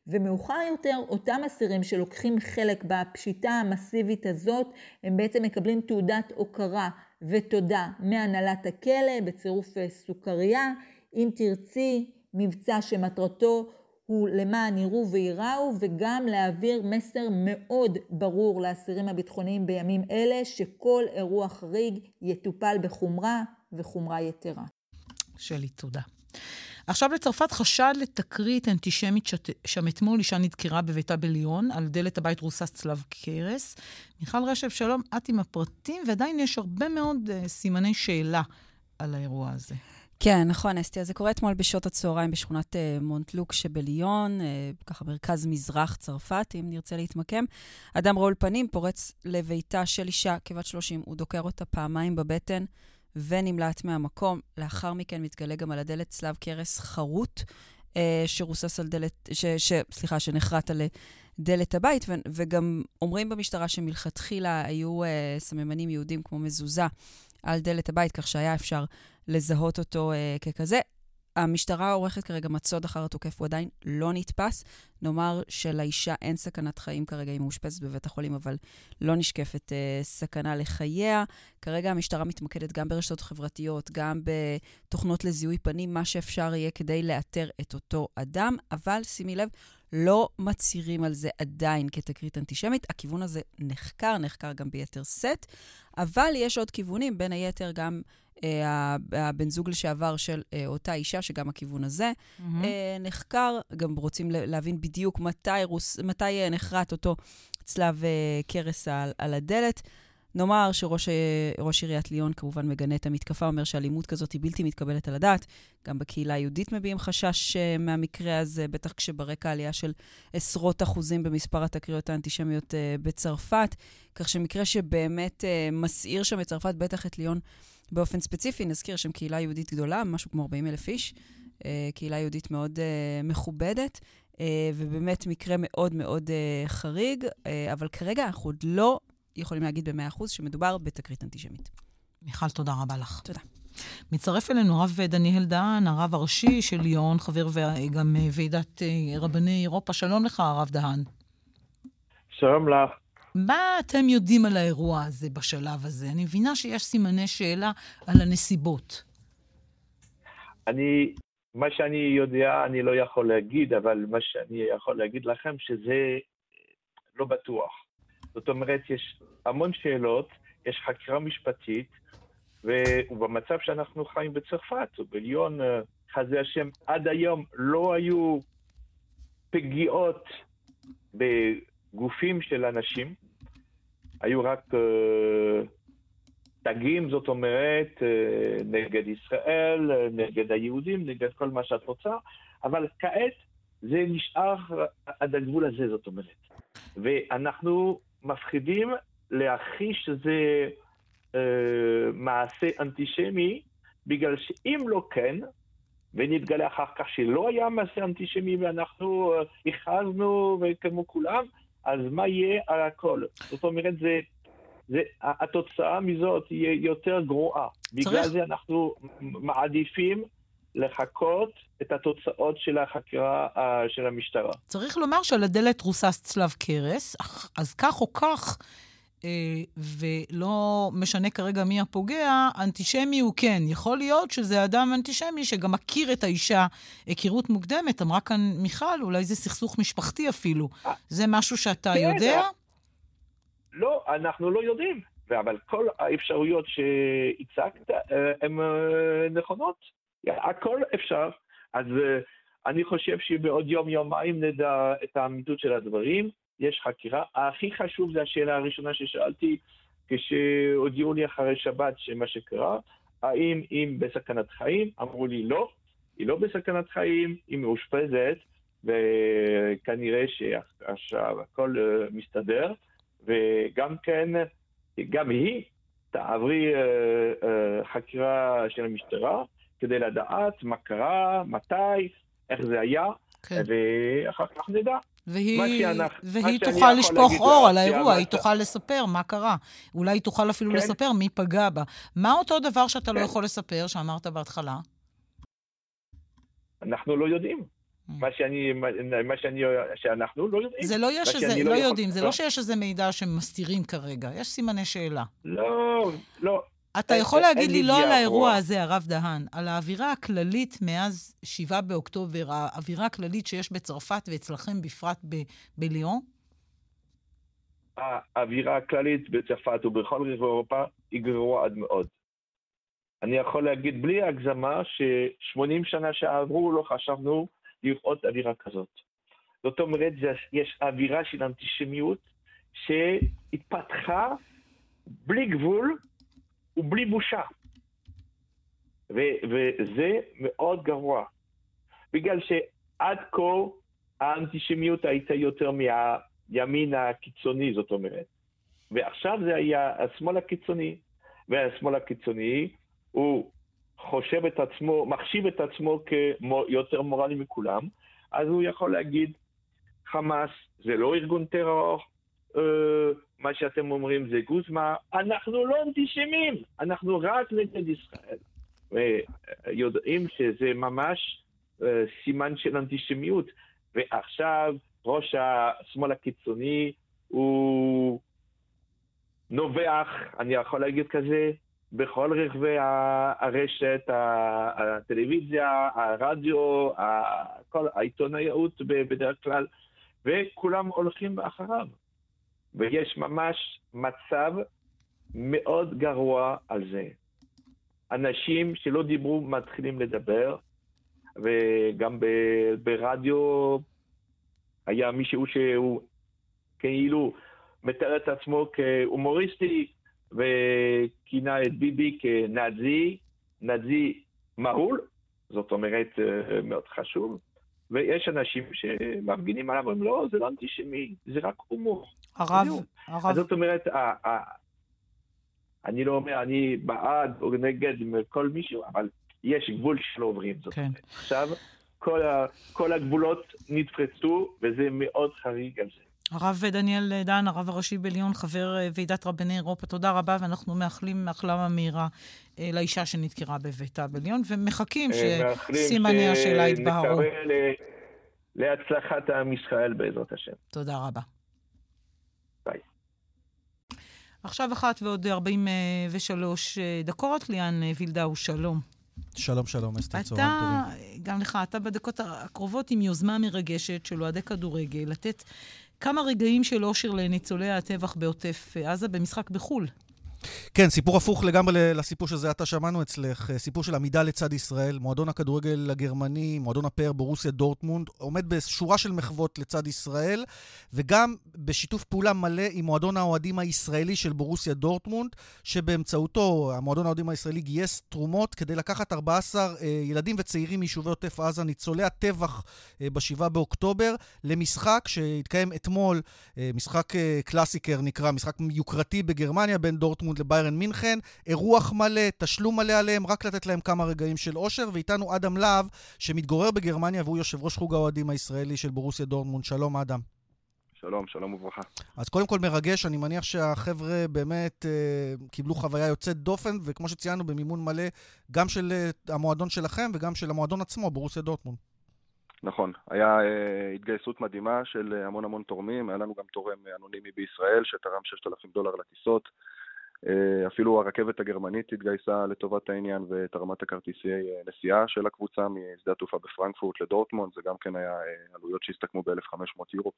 ומאוחר יותר, אותם אסירים שלוקחים חלק בפשיטה המסיבית הזאת, הם בעצם מקבלים תעודת הוקרה ותודה מהנהלת הכלא בצירוף אה, סוכריה. אם תרצי, מבצע שמטרתו הוא למען יראו וייראו וגם להעביר מסר מאוד ברור לאסירים הביטחוניים בימים אלה שכל אירוע חריג יטופל בחומרה וחומרה יתרה. שלי, תודה. עכשיו לצרפת חשד לתקרית אנטישמית שם אתמול אישה נדקרה בביתה בליון, על דלת הבית רוסס צלב קרס. מיכל רשף, שלום, את עם הפרטים, ועדיין יש הרבה מאוד uh, סימני שאלה על האירוע הזה. כן, נכון, אסתי. אז זה קורה אתמול בשעות הצהריים בשכונת uh, מונטלוק שבליון, uh, ככה מרכז מזרח צרפת, אם נרצה להתמקם. אדם רעול פנים פורץ לביתה של אישה כבת 30, הוא דוקר אותה פעמיים בבטן. ונמלט מהמקום. לאחר מכן מתגלה גם על הדלת צלב קרס חרוט, אה, שרוסס על דלת, ש, ש, סליחה, שנחרט על דלת הבית, ו- וגם אומרים במשטרה שמלכתחילה היו uh, סממנים יהודים כמו מזוזה על דלת הבית, כך שהיה אפשר לזהות אותו uh, ככזה. המשטרה עורכת כרגע מצוד אחר התוקף, הוא עדיין לא נתפס. נאמר שלאישה אין סכנת חיים כרגע, היא מאושפזת בבית החולים, אבל לא נשקפת uh, סכנה לחייה. כרגע המשטרה מתמקדת גם ברשתות חברתיות, גם בתוכנות לזיהוי פנים, מה שאפשר יהיה כדי לאתר את אותו אדם, אבל שימי לב, לא מצהירים על זה עדיין כתקרית אנטישמית. הכיוון הזה נחקר, נחקר גם ביתר שאת, אבל יש עוד כיוונים, בין היתר גם אה, הבן זוג לשעבר של אה, אותה אישה, שגם הכיוון הזה mm-hmm. נחקר. גם רוצים להבין בדיוק מתי, רוס, מתי נחרט אותו צלב קרס על, על הדלת. נאמר שראש עיריית ליון כמובן מגנה את המתקפה, אומר שאלימות כזאת היא בלתי מתקבלת על הדעת. גם בקהילה היהודית מביעים חשש מהמקרה הזה, בטח כשברקע עלייה של עשרות אחוזים במספר התקריות האנטישמיות בצרפת. כך שמקרה שבאמת מסעיר שם את צרפת, בטח את ליון באופן ספציפי, נזכיר שהם קהילה יהודית גדולה, משהו כמו 40 אלף איש, אה, קהילה יהודית מאוד אה, מכובדת, אה, ובאמת מקרה מאוד מאוד חריג, אבל כרגע אנחנו עוד לא יכולים להגיד ב-100% שמדובר בתקרית אנטישמית. מיכל, תודה רבה לך. תודה. מצטרף אלינו הרב דניאל דהן, הרב הראשי של ליאון, חבר וגם ועידת רבני אירופה. שלום לך, הרב דהן. שלום לך. מה אתם יודעים על האירוע הזה בשלב הזה? אני מבינה שיש סימני שאלה על הנסיבות. אני, מה שאני יודע, אני לא יכול להגיד, אבל מה שאני יכול להגיד לכם, שזה לא בטוח. זאת אומרת, יש המון שאלות, יש חקירה משפטית, ובמצב שאנחנו חיים בצרפת, או בליון, אה, חזה השם, עד היום לא היו פגיעות בגופים של אנשים, היו רק uh, תגים, זאת אומרת, uh, נגד ישראל, uh, נגד היהודים, נגד כל מה שאת רוצה, אבל כעת זה נשאר עד הגבול הזה, זאת אומרת. ואנחנו מפחידים להכחיש שזה מעשה אנטישמי, בגלל שאם לא כן, ונתגלה אחר כך שלא היה מעשה אנטישמי ואנחנו הכרזנו וכמו כולם, אז מה יהיה על הכל? זאת אומרת, זה, זה, התוצאה מזאת תהיה יותר גרועה. צריך... בגלל זה אנחנו מעדיפים לחכות את התוצאות של החקירה uh, של המשטרה. צריך לומר שעל הדלת רוסס צלב קרס, אז כך או כך, ולא משנה כרגע מי הפוגע, אנטישמי הוא כן. יכול להיות שזה אדם אנטישמי שגם מכיר את האישה היכרות מוקדמת. אמרה כאן מיכל, אולי זה סכסוך משפחתי אפילו. זה משהו שאתה יודע? לא, אנחנו לא יודעים. אבל כל האפשרויות שהצגת הן אה, נכונות. הכל אפשר. אז אה, אני חושב שבעוד יום-יומיים נדע את האמיתות של הדברים. יש חקירה. הכי חשוב זה השאלה הראשונה ששאלתי כשהודיעו לי אחרי שבת שמה שקרה, האם היא בסכנת חיים? אמרו לי לא, היא לא בסכנת חיים, היא מאושפזת, וכנראה שעכשיו הכל uh, מסתדר, וגם כן, גם היא תעברי uh, uh, חקירה של המשטרה כדי לדעת מה קרה, מתי, איך זה היה, כן. ואחר כך נדע. והיא, שאנחנו, והיא תוכל לשפוך אור על האירוע, היא תוכל לספר מה קרה. אולי היא תוכל אפילו כן. לספר מי פגע בה. מה אותו דבר שאתה לא כן. לא יכול לספר, שאמרת בהתחלה? אנחנו לא יודעים. Mm. מה שאני, מה שאני, שאנחנו לא יודעים. זה לא יש איזה, לא, לא יודעים, זה לא שיש איזה מידע שמסתירים כרגע, יש סימני שאלה. לא, לא, אתה יכול להגיד לי לא על האירוע הזה, הרב דהן, על האווירה הכללית מאז 7 באוקטובר, האווירה הכללית שיש בצרפת ואצלכם בפרט בליאון? האווירה הכללית בצרפת ובכל אירופה היא גרועה עד מאוד. אני יכול להגיד בלי הגזמה ש-80 שנה שעברו לא חשבנו לראות אווירה כזאת. זאת אומרת, יש אווירה של אנטישמיות שהתפתחה בלי גבול ובלי בושה. ו- וזה מאוד גרוע. בגלל שעד כה האנטישמיות הייתה יותר מהימין הקיצוני, זאת אומרת. ועכשיו זה היה השמאל הקיצוני. והשמאל הקיצוני, הוא חושב את עצמו, מחשיב את עצמו כיותר מורלי מכולם, אז הוא יכול להגיד, חמאס זה לא ארגון טרור, אה, מה שאתם אומרים זה גוזמה, אנחנו לא אנטישמים, אנחנו רק נגד ישראל. ויודעים שזה ממש אה, סימן של אנטישמיות. ועכשיו ראש השמאל הקיצוני הוא נובח, אני יכול להגיד כזה, בכל רכבי הרשת, הטלוויזיה, הרדיו, כל העיתונאיות בדרך כלל, וכולם הולכים אחריו. ויש ממש מצב מאוד גרוע על זה. אנשים שלא דיברו מתחילים לדבר, וגם ברדיו היה מישהו שהוא כאילו מתאר את עצמו כהומוריסטי, וכינה את ביבי כנאזי, נאזי מהול, זאת אומרת אה, מאוד חשוב, ויש אנשים שמפגינים עליו, אומרים לא, זה לא אנטישמי, זה רק הומור. הרב, הרב... אז זאת אומרת, אני לא אומר, אני בעד או נגד כל מישהו, אבל יש גבול שלא עוברים זאת. כן. עכשיו, כל, ה, כל הגבולות נתפסו, וזה מאוד חריג על זה. הרב דניאל דן, הרב הראשי בליון, חבר אה, ועידת רבני אירופה, תודה רבה, ואנחנו מאחלים החלמה מהירה אה, לאישה שנדקרה בביתה בליון, ומחכים אה, שסימני השאלה יתבהרו. להצלחת עם ישראל בעזרת השם. תודה רבה. עכשיו אחת ועוד 43 דקות, ליאן וילדאו, שלום. שלום, שלום, אסתי, צהריים טובים. גם לך, אתה בדקות הקרובות עם יוזמה מרגשת של אוהדי כדורגל, לתת כמה רגעים של אושר לניצולי הטבח בעוטף עזה במשחק בחו"ל. כן, סיפור הפוך לגמרי לסיפור שזה עתה שמענו אצלך, אה, סיפור של עמידה לצד ישראל, מועדון הכדורגל הגרמני, מועדון הפאר ברוסיה דורטמונד, עומד בשורה של מחוות לצד ישראל, וגם בשיתוף פעולה מלא עם מועדון האוהדים הישראלי של ברוסיה דורטמונד, שבאמצעותו המועדון האוהדים הישראלי גייס תרומות כדי לקחת 14 אה, ילדים וצעירים מיישובי עוטף עזה, ניצולי הטבח אה, ב-7 באוקטובר, למשחק שהתקיים אתמול, משחק קלאסיקר נקרא, משחק יוקרתי בגרמניה בין דורטמונד דורטמונד לביירן מינכן, אירוח מלא, תשלום מלא עליהם, רק לתת להם כמה רגעים של אושר, ואיתנו אדם להב, שמתגורר בגרמניה והוא יושב ראש חוג האוהדים הישראלי של בורוסיה דורטמונד. שלום, אדם. שלום, שלום וברכה. אז קודם כל מרגש, אני מניח שהחבר'ה באמת אה, קיבלו חוויה יוצאת דופן, וכמו שציינו, במימון מלא גם של אה, המועדון שלכם וגם של המועדון עצמו, בורוסיה דורטמונד. נכון, היה אה, התגייסות מדהימה של אה, המון המון תורמים, היה לנו גם תורם אנונימי בישראל שתרם 6,000 דולר לטיסות. אה, אפילו הרכבת הגרמנית התגייסה לטובת העניין ותרמה את הכרטיסי אה, נסיעה של הקבוצה משדה התעופה בפרנקפורט לדורטמונד, זה גם כן היה אה, עלויות שהסתכמו ב-1,500 יורו.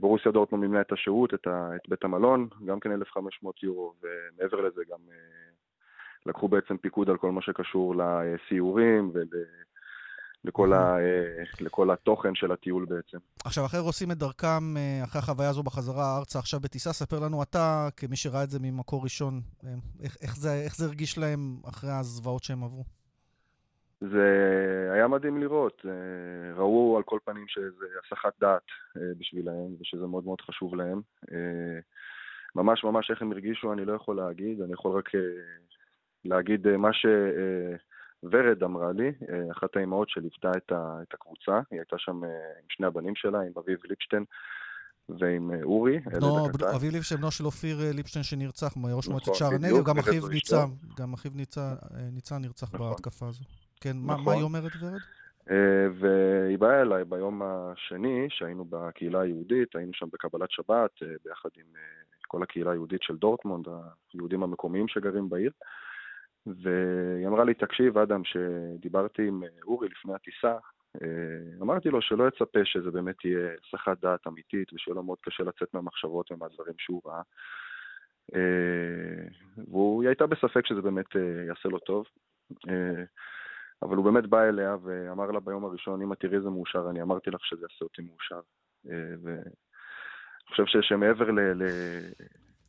ברוסיה דורטמונד מימנה את השהות, את, את בית המלון, גם כן 1,500 יורו, ומעבר לזה גם לקחו בעצם פיקוד על כל מה שקשור לסיורים ול... לכל, ה, אה, לכל התוכן של הטיול בעצם. עכשיו, אחרי עושים את דרכם, אה, אחרי החוויה הזו בחזרה ארצה, עכשיו בטיסה, ספר לנו אתה, כמי שראה את זה ממקור ראשון, אה, איך, איך, זה, איך זה הרגיש להם אחרי הזוועות שהם עברו? זה היה מדהים לראות. ראו על כל פנים שזה הסחת דעת בשבילהם, ושזה מאוד מאוד חשוב להם. ממש ממש איך הם הרגישו, אני לא יכול להגיד, אני יכול רק להגיד מה ש... ורד אמרה לי, אה, אחת האימהות שליוותה את, את הקבוצה, היא הייתה שם אה, עם שני הבנים שלה, עם אביב ליפשטיין ועם אה, אורי, בנו, אביב ליפשטיין, בנו של אופיר ליפשטיין שנרצח, ראש נכון, מועצת שער הנגב, גם אחיו ניצן, גם אחיו ניצן נרצח נכון. בהתקפה הזו. כן, נכון. מה היא אומרת, ורד? והיא באה אליי ביום השני, שהיינו בקהילה היהודית, היינו שם בקבלת שבת, ביחד עם כל הקהילה היהודית של דורטמונד, היהודים המקומיים שגרים בעיר. והיא אמרה לי, תקשיב, אדם, שדיברתי עם אה, אורי לפני הטיסה, אה, אמרתי לו שלא יצפה שזה באמת יהיה הסחת דעת אמיתית ושיהיה לו מאוד קשה לצאת מהמחשבות ומהדברים שהוא ראה. אה, והיא הייתה בספק שזה באמת יעשה לו טוב. אבל הוא באמת בא אליה ואמר לה ביום הראשון, אם את תראי איזה מאושר, אני אמרתי לך שזה יעשה אותי מאושר. ואני חושב שמעבר ל...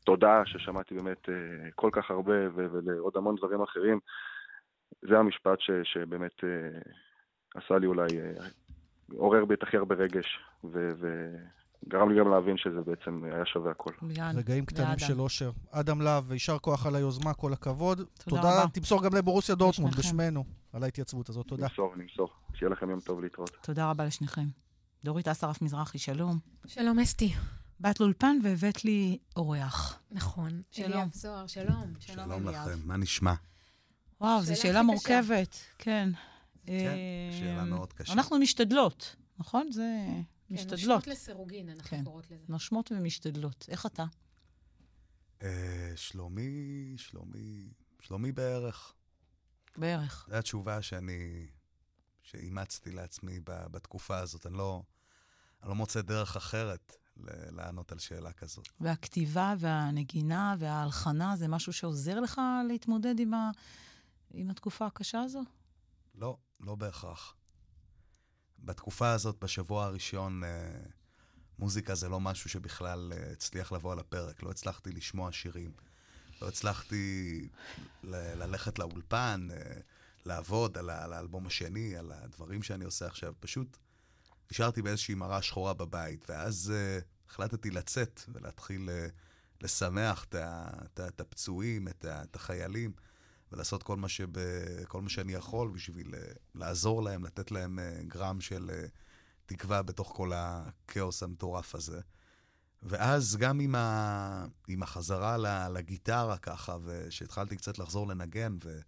תודה ששמעתי באמת אה, כל כך הרבה ולעוד המון דברים אחרים. זה המשפט ש, שבאמת אה, עשה לי אולי, אה, עורר בי את הכי הרבה רגש, ו, וגרם לי גם להבין שזה בעצם היה שווה הכל. רגעים קטנים של אושר. אדם להב, יישר כוח על היוזמה, כל הכבוד. תודה, תודה רבה. תמסור גם לבורוסיה דורטמונד בשמנו על ההתייצבות הזאת. תודה. נמסור, נמסור. שיהיה לכם יום טוב להתראות. תודה רבה לשניכם. דורית אסרף מזרחי, שלום. שלום, אסתי. באת לאולפן והבאת לי אורח. נכון. שלום. אליאב זוהר, שלום. שלום לכם, מה נשמע? וואו, זו שאלה מורכבת, כן. כן, שאלה מאוד קשה. אנחנו משתדלות, נכון? זה כן, משתדלות. נושמות לסירוגין, אנחנו כן. קוראות לזה. נושמות ומשתדלות. איך אתה? אה, שלומי, שלומי, שלומי בערך. בערך. זו התשובה שאני, שאימצתי לעצמי ב- בתקופה הזאת. אני לא, אני לא מוצא דרך אחרת לענות על שאלה כזאת. והכתיבה והנגינה וההלחנה זה משהו שעוזר לך להתמודד עם, ה... עם התקופה הקשה הזו? לא, לא בהכרח. בתקופה הזאת, בשבוע הראשון, אה, מוזיקה זה לא משהו שבכלל אה, הצליח לבוא על הפרק. לא הצלחתי לשמוע שירים. לא הצלחתי ל- ללכת לאולפן, אה, לעבוד על, ה- על האלבום השני, על הדברים שאני עושה עכשיו. פשוט נשארתי באיזושהי מראה שחורה בבית, ואז uh, החלטתי לצאת ולהתחיל uh, לשמח את, הפצועים, את, החיילים, ולעשות כל מה, שב, כל מה שאני יכול בשביל uh, לעזור להם, לתת להם uh, גרם של uh, תקווה בתוך כל הכאוס המטורף הזה. ואז גם עם, ה... עם החזרה לגיטרה ככה, ושהתחלתי קצת לחזור לנגן ו...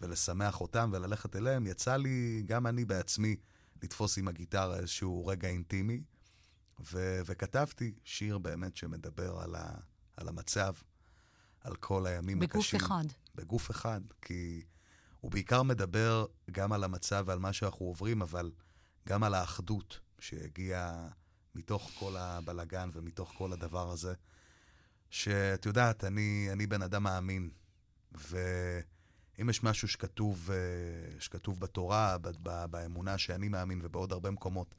ולשמח אותם וללכת אליהם, יצא לי, גם אני בעצמי, לתפוס עם הגיטרה איזשהו רגע אינטימי, ו... וכתבתי שיר באמת שמדבר על, ה... על המצב, על כל הימים בגוף הקשים. אחד. בגוף אחד, כי הוא בעיקר מדבר גם על המצב ועל מה שאנחנו עוברים, אבל גם על האחדות שהגיעה מתוך כל הבלגן ומתוך כל הדבר הזה. שאת יודעת, אני, אני בן אדם מאמין, ואם יש משהו שכתוב, אה, שכתוב בתורה, באמונה שאני מאמין ובעוד הרבה מקומות,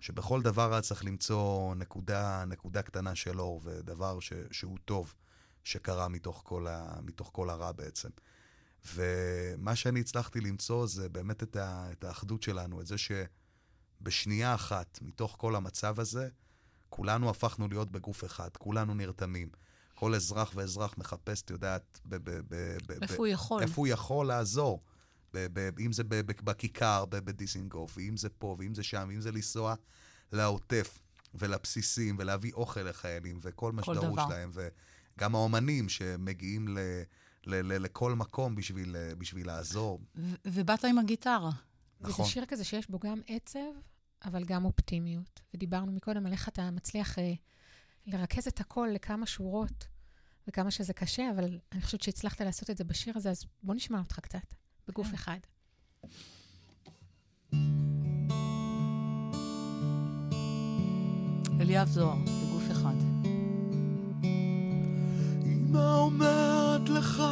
שבכל דבר צריך למצוא נקודה, נקודה קטנה של אור, ודבר ש, שהוא טוב שקרה מתוך כל, ה, מתוך כל הרע בעצם. ומה שאני הצלחתי למצוא זה באמת את, ה, את האחדות שלנו, את זה שבשנייה אחת, מתוך כל המצב הזה, כולנו הפכנו להיות בגוף אחד, כולנו נרתמים. כל אזרח ואזרח מחפש, את יודעת, ב- ב- ב- ב- איפה ב- הוא יכול. איפה הוא יכול לעזור. ב- ב- אם זה ב- ב- בכיכר, ב- בדיסינגוף, ואם זה פה, ואם זה שם, ואם זה לנסוע לעוטף ולבסיסים, ולהביא אוכל לחיילים, וכל מה שדרוש. להם, וגם האומנים שמגיעים ל... ל- ל- לכל מקום בשביל, בשביל לעזור. ו- ובאת עם הגיטרה. נכון. וזה שיר כזה שיש בו גם עצב, אבל גם אופטימיות. ודיברנו מקודם על איך אתה מצליח אה, לרכז את הכל לכמה שורות, וכמה שזה קשה, אבל אני חושבת שהצלחת לעשות את זה בשיר הזה, אז בוא נשמע אותך קצת, בגוף כן. אחד. אליאב זוהר, בגוף אחד. אמא אומרת לך,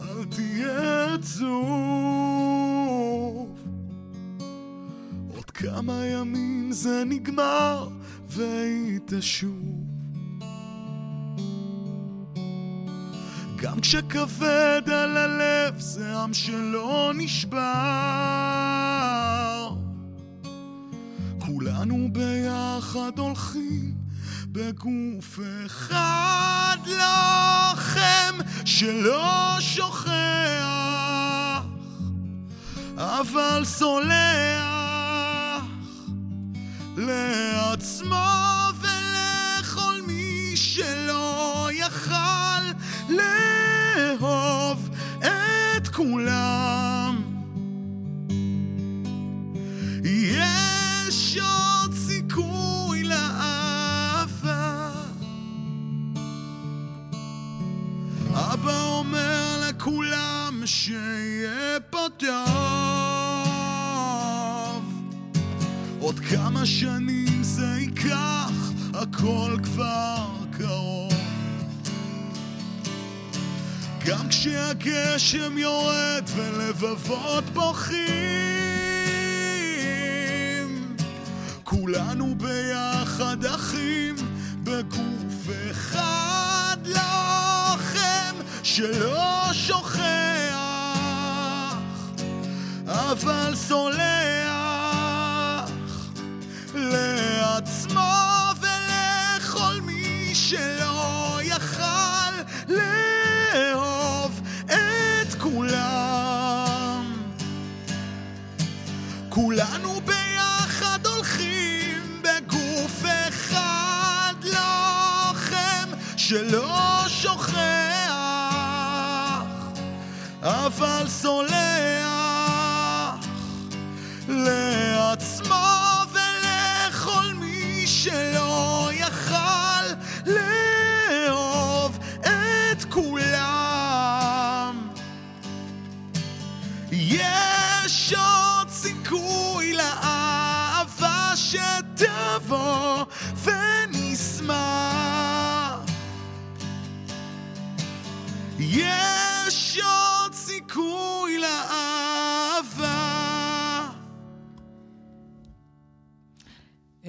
אל תהיה עצוב. עוד כמה ימים זה נגמר, והיא תשוב. גם כשכבד על הלב, זה עם שלא נשבר. כולנו ביחד הולכים בגוף אחד לוחם שלא שוכח אבל סולח לעצמו ולכל מי שלא כולם יש עוד סיכוי לאהבה. אבא אומר לכולם שיהיה פה טוב עוד כמה שנים זה ייקח, הכל כבר גם כשהגשם יורד ולבבות בוכים כולנו ביחד אחים בגוף אחד לוחם שלא שוכח אבל סולח לעצמו ולכל מי שלא שלא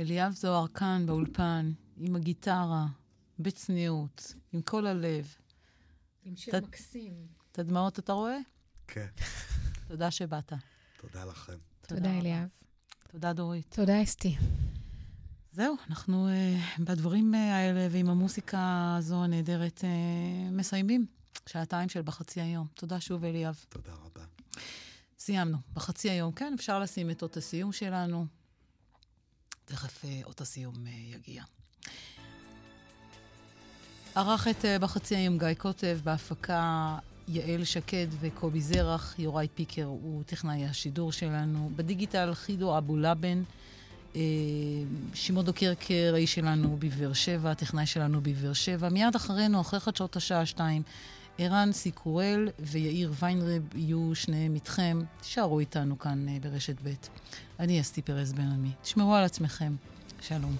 אליאב זוהר כאן באולפן, עם הגיטרה, בצניעות, עם כל הלב. עם שיר את- מקסים. את הדמעות אתה רואה? כן. תודה שבאת. תודה לכם. תודה, רבה. אליאב. תודה, דורית. תודה, אסתי. זהו, אנחנו uh, בדברים uh, האלה ועם המוסיקה הזו הנהדרת uh, מסיימים. שעתיים של בחצי היום. תודה שוב, אליאב. תודה רבה. סיימנו. בחצי היום, כן, אפשר לשים את אות הסיום שלנו. תכף uh, אות הסיום uh, יגיע. ערך את uh, בחצי היום גיא קוטב, בהפקה יעל שקד וקובי זרח, יוראי פיקר הוא טכנאי השידור שלנו, בדיגיטל חידו אבו לבן, אה, שמעון דוקרקר, האיש שלנו בבאר שבע, הטכנאי שלנו בבאר שבע. מיד אחרינו, אחרי חדשות השעה שתיים, ערן סיקורל ויאיר ויינרב יהיו שניהם איתכם. תישארו איתנו כאן אה, ברשת ב'. אני אסתי פרז בן עמי. תשמרו על עצמכם. שלום.